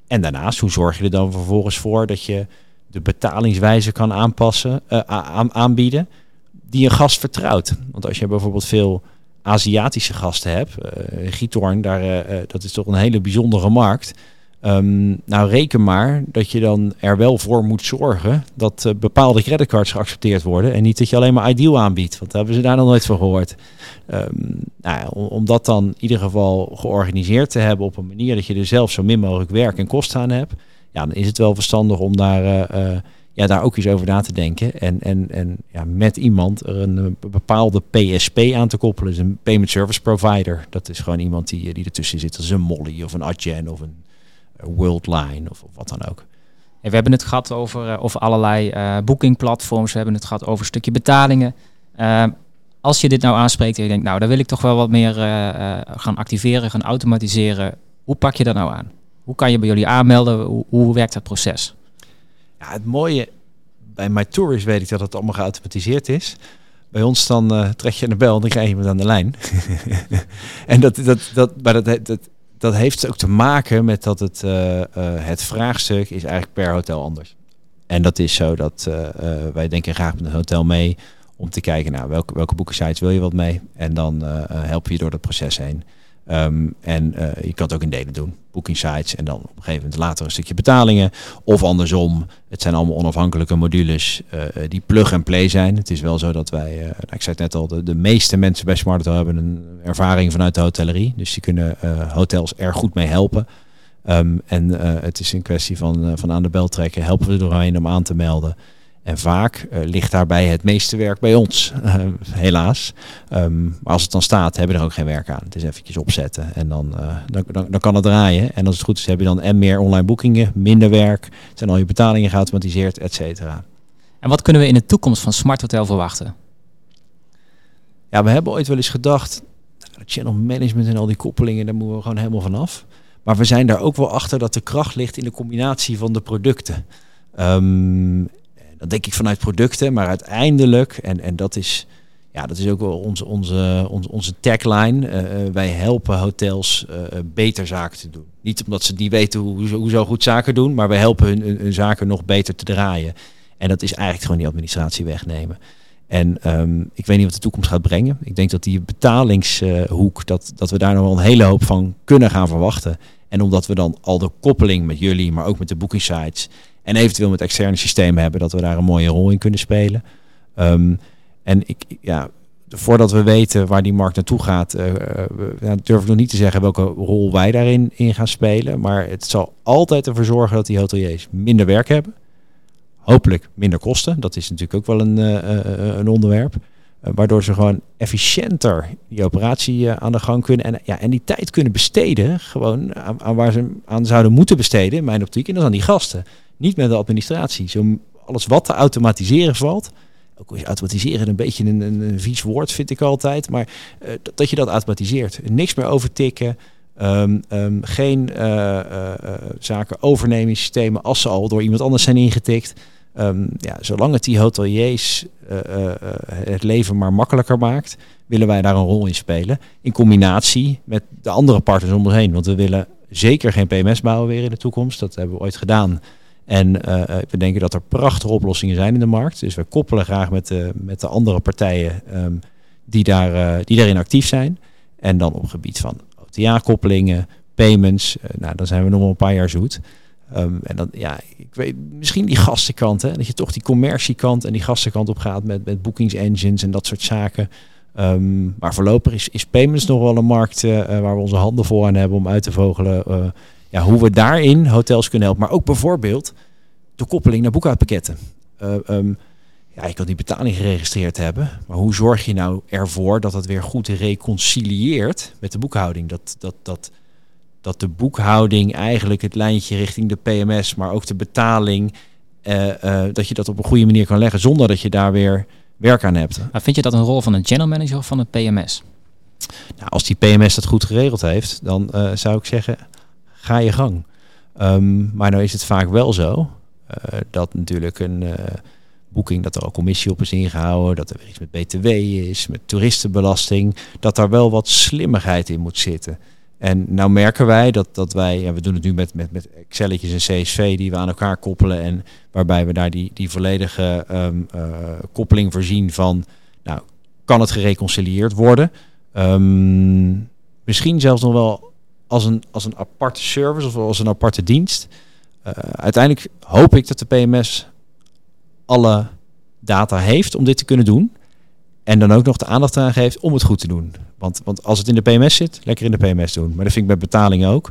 Speaker 3: En daarnaast, hoe zorg je er dan vervolgens voor dat je de betalingswijze kan aanpassen, uh, aanbieden die een gast vertrouwt? Want als je bijvoorbeeld veel Aziatische gasten hebt, uh, Giethoorn, daar, uh, dat is toch een hele bijzondere markt. Um, nou, reken maar dat je dan er wel voor moet zorgen dat uh, bepaalde creditcards geaccepteerd worden. En niet dat je alleen maar Ideal aanbiedt, want daar hebben ze daar nog nooit van gehoord. Um, nou om, dat dan in ieder geval georganiseerd te hebben op een manier dat je er zelf zo min mogelijk werk en kosten aan hebt. Ja, dan is het wel verstandig om daar, uh, uh, ja, daar ook eens over na te denken. En, en, en ja, met iemand er een bepaalde PSP aan te koppelen. Dus een Payment Service Provider. Dat is gewoon iemand die, die ertussen zit. als een Molly of een Adyen of een Worldline of, of wat dan ook.
Speaker 1: we hebben het gehad over, uh, over allerlei uh, boekingplatforms. We hebben het gehad over een stukje betalingen. Uh, als je dit nou aanspreekt en je denkt, nou, daar wil ik toch wel wat meer gaan activeren, gaan automatiseren. Hoe pak je dat nou aan? Hoe kan je bij jullie aanmelden? Hoe, hoe werkt dat proces?
Speaker 3: Ja, het mooie bij My Tourist weet ik dat het allemaal geautomatiseerd is. Bij ons dan trek je een bel en dan krijg je iemand aan de lijn. en dat, dat, dat, maar dat, dat, dat heeft ook te maken met dat het, uh, uh, het vraagstuk is eigenlijk per hotel anders. En dat is zo dat wij denken graag met een hotel mee om te kijken naar nou, welke, welke boekensites wil je wat mee. En dan helpen we je door dat proces heen. Um, en uh, je kan het ook in delen doen. Booking sites en dan op een gegeven moment later een stukje betalingen. Of andersom, het zijn allemaal onafhankelijke modules uh, die plug and play zijn. Het is wel zo dat wij, nou, ik zei het net al, de, meeste mensen bij Smart Hotel hebben een ervaring vanuit de hotellerie. Dus die kunnen hotels er goed mee helpen. Um, en het is een kwestie van, van aan de bel trekken. Helpen we er doorheen om aan te melden. En vaak uh, ligt daarbij het meeste werk bij ons, uh, helaas. Um, maar als het dan staat, hebben we er ook geen werk aan. Het is eventjes opzetten en dan, uh, dan, dan, dan, kan het draaien. En als het goed is, heb je dan en meer online boekingen, minder werk. Zijn al je betalingen geautomatiseerd, et cetera.
Speaker 1: En wat kunnen we in de toekomst van Smart Hotel verwachten?
Speaker 3: Ja, we hebben ooit wel eens gedacht, nou, channel management en al die koppelingen, daar moeten we gewoon helemaal vanaf. Maar we zijn daar ook wel achter dat de kracht ligt in de combinatie van de producten. Um, dat denk ik vanuit producten, maar uiteindelijk, en, en dat is ja, dat is ook wel onze, onze, onze, onze tagline. Uh, wij helpen hotels uh, beter zaken te doen. Niet omdat ze niet weten hoe, hoe zo goed zaken doen, maar wij helpen hun, hun, zaken nog beter te draaien. En dat is eigenlijk gewoon die administratie wegnemen. En um, ik weet niet wat de toekomst gaat brengen. Ik denk dat die betalingshoek, dat, dat we daar nog wel een hele hoop van kunnen gaan verwachten. En omdat we dan al de koppeling met jullie, maar ook met de booking sites en eventueel met externe systemen hebben, dat we daar een mooie rol in kunnen spelen. Um, en ik, ja, voordat we weten waar die markt naartoe gaat, uh, uh, durf ik nog niet te zeggen welke rol wij daarin in gaan spelen. Maar het zal altijd ervoor zorgen dat die hoteliers minder werk hebben. Hopelijk minder kosten. Dat is natuurlijk ook wel een, uh, een onderwerp. waardoor ze gewoon efficiënter die operatie aan de gang kunnen. En, ja, en die tijd kunnen besteden. Gewoon aan, waar ze aan zouden moeten besteden, in mijn optiek. En dat aan die gasten. Niet met de administratie. Zo alles wat te automatiseren valt. Ook is automatiseren een beetje een, een, vies woord, vind ik altijd. Maar uh, dat, je dat automatiseert. Niks meer overtikken. Um, geen uh, uh, zaken overnemen systemen als ze al door iemand anders zijn ingetikt. Um, ja, zolang het die hoteliers het leven maar makkelijker maakt, willen wij daar een rol in spelen. In combinatie met de andere partners om ons heen. Want we willen zeker geen PMS bouwen weer in de toekomst. Dat hebben we ooit gedaan. En uh, we denken dat er prachtige oplossingen zijn in de markt. Dus we koppelen graag met de, met de andere partijen um, die, daar, uh, die daarin actief zijn. En dan op gebied van OTA-koppelingen, payments. Nou, dan zijn we nog wel een paar jaar zoet. Um, en dan, ja, ik weet, misschien die gastenkant, hè, dat je toch die commerciekant en die gastenkant op gaat met, met boekingsengines en dat soort zaken. Um, maar voorlopig is, is payments nog wel een markt waar we onze handen voor aan hebben om uit te vogelen ja, hoe we daarin hotels kunnen helpen. Maar ook bijvoorbeeld de koppeling naar boekhoudpakketten. Uh, um, ja, je kan die betaling geregistreerd hebben. Maar hoe zorg je nou ervoor dat het weer goed reconcilieert met de boekhouding? Dat, dat, dat, dat de boekhouding eigenlijk het lijntje richting de PMS, maar ook de betaling, uh, uh, dat je dat op een goede manier kan leggen zonder dat je daar weer werk aan hebt.
Speaker 1: Maar vind je dat een rol van een channel manager of van een PMS?
Speaker 3: Nou, als die PMS dat goed geregeld heeft, dan zou ik zeggen, ga je gang. Um, maar nou is het vaak wel zo uh, dat natuurlijk een uh, boeking, dat er al commissie op is ingehouden, dat er weer iets met BTW is, met toeristenbelasting, dat daar wel wat slimmigheid in moet zitten. En nou merken wij dat, dat wij, ja, we doen het nu met, met, met Excelletjes en CSV die we aan elkaar koppelen en waarbij we daar die, die volledige um, uh, koppeling voorzien van, nou, kan het gereconcilieerd worden? Um, misschien zelfs nog wel als een, als een aparte service of als een aparte dienst. Uh, uiteindelijk hoop ik dat de PMS alle data heeft om dit te kunnen doen. En dan ook nog de aandacht aan geeft om het goed te doen. Want, want als het in de PMS zit, lekker in de PMS doen. Maar dat vind ik bij betaling ook.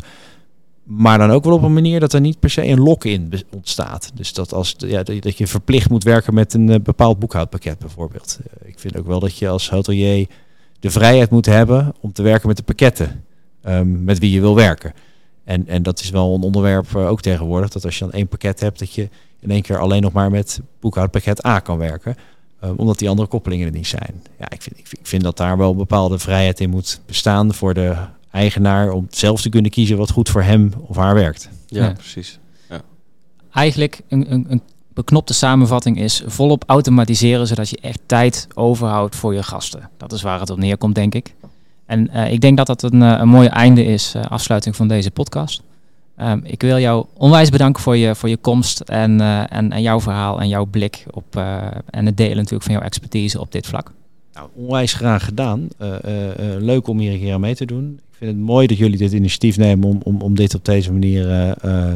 Speaker 3: Maar dan ook wel op een manier dat er niet per se een lock-in ontstaat. Dus dat, als, ja, dat je verplicht moet werken met een uh, bepaald boekhoudpakket bijvoorbeeld. Uh, ik vind ook wel dat je als hotelier de vrijheid moet hebben om te werken met de pakketten um, met wie je wil werken. En, en dat is wel een onderwerp uh, ook tegenwoordig, dat als je dan één pakket hebt, dat je in één keer alleen nog maar met boekhoudpakket A kan werken. Um, omdat die andere koppelingen er niet zijn. Ja, ik vind, ik, vind, ik vind dat daar wel een bepaalde vrijheid in moet bestaan voor de eigenaar om zelf te kunnen kiezen wat goed voor hem of haar werkt.
Speaker 2: Ja,
Speaker 1: Ja.
Speaker 2: precies.
Speaker 1: Eigenlijk een, een, een beknopte samenvatting is volop automatiseren, zodat je echt tijd overhoudt voor je gasten. Dat is waar het op neerkomt, denk ik. En eh, ik denk dat dat een, eh, een mooi einde is, eh, afsluiting van deze podcast. Ehm, ik wil jou onwijs bedanken voor je, voor je komst en, en, en jouw verhaal en jouw blik op en het delen natuurlijk van jouw expertise op dit vlak.
Speaker 3: Nou, onwijs graag gedaan. Leuk om hier een keer aan mee te doen. Ik vind het mooi dat jullie dit initiatief nemen om, om, om dit op deze manier eh, eh,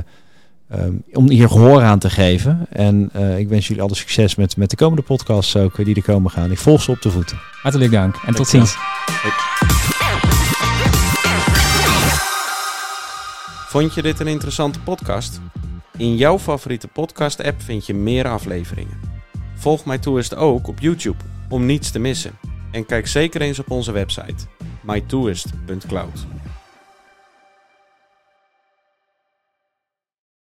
Speaker 3: ehm, om hier gehoor aan te geven. En ik wens jullie alle succes met, met de komende podcasts ook die er komen gaan. Ik volg ze op de voeten.
Speaker 1: Hartelijk dank en tot
Speaker 2: Dankjewel. Vond je dit een interessante podcast? In jouw favoriete podcast-app vind je meer afleveringen. Volg Tourist ook op YouTube om niets te missen. En kijk zeker eens op onze website mytourist.cloud.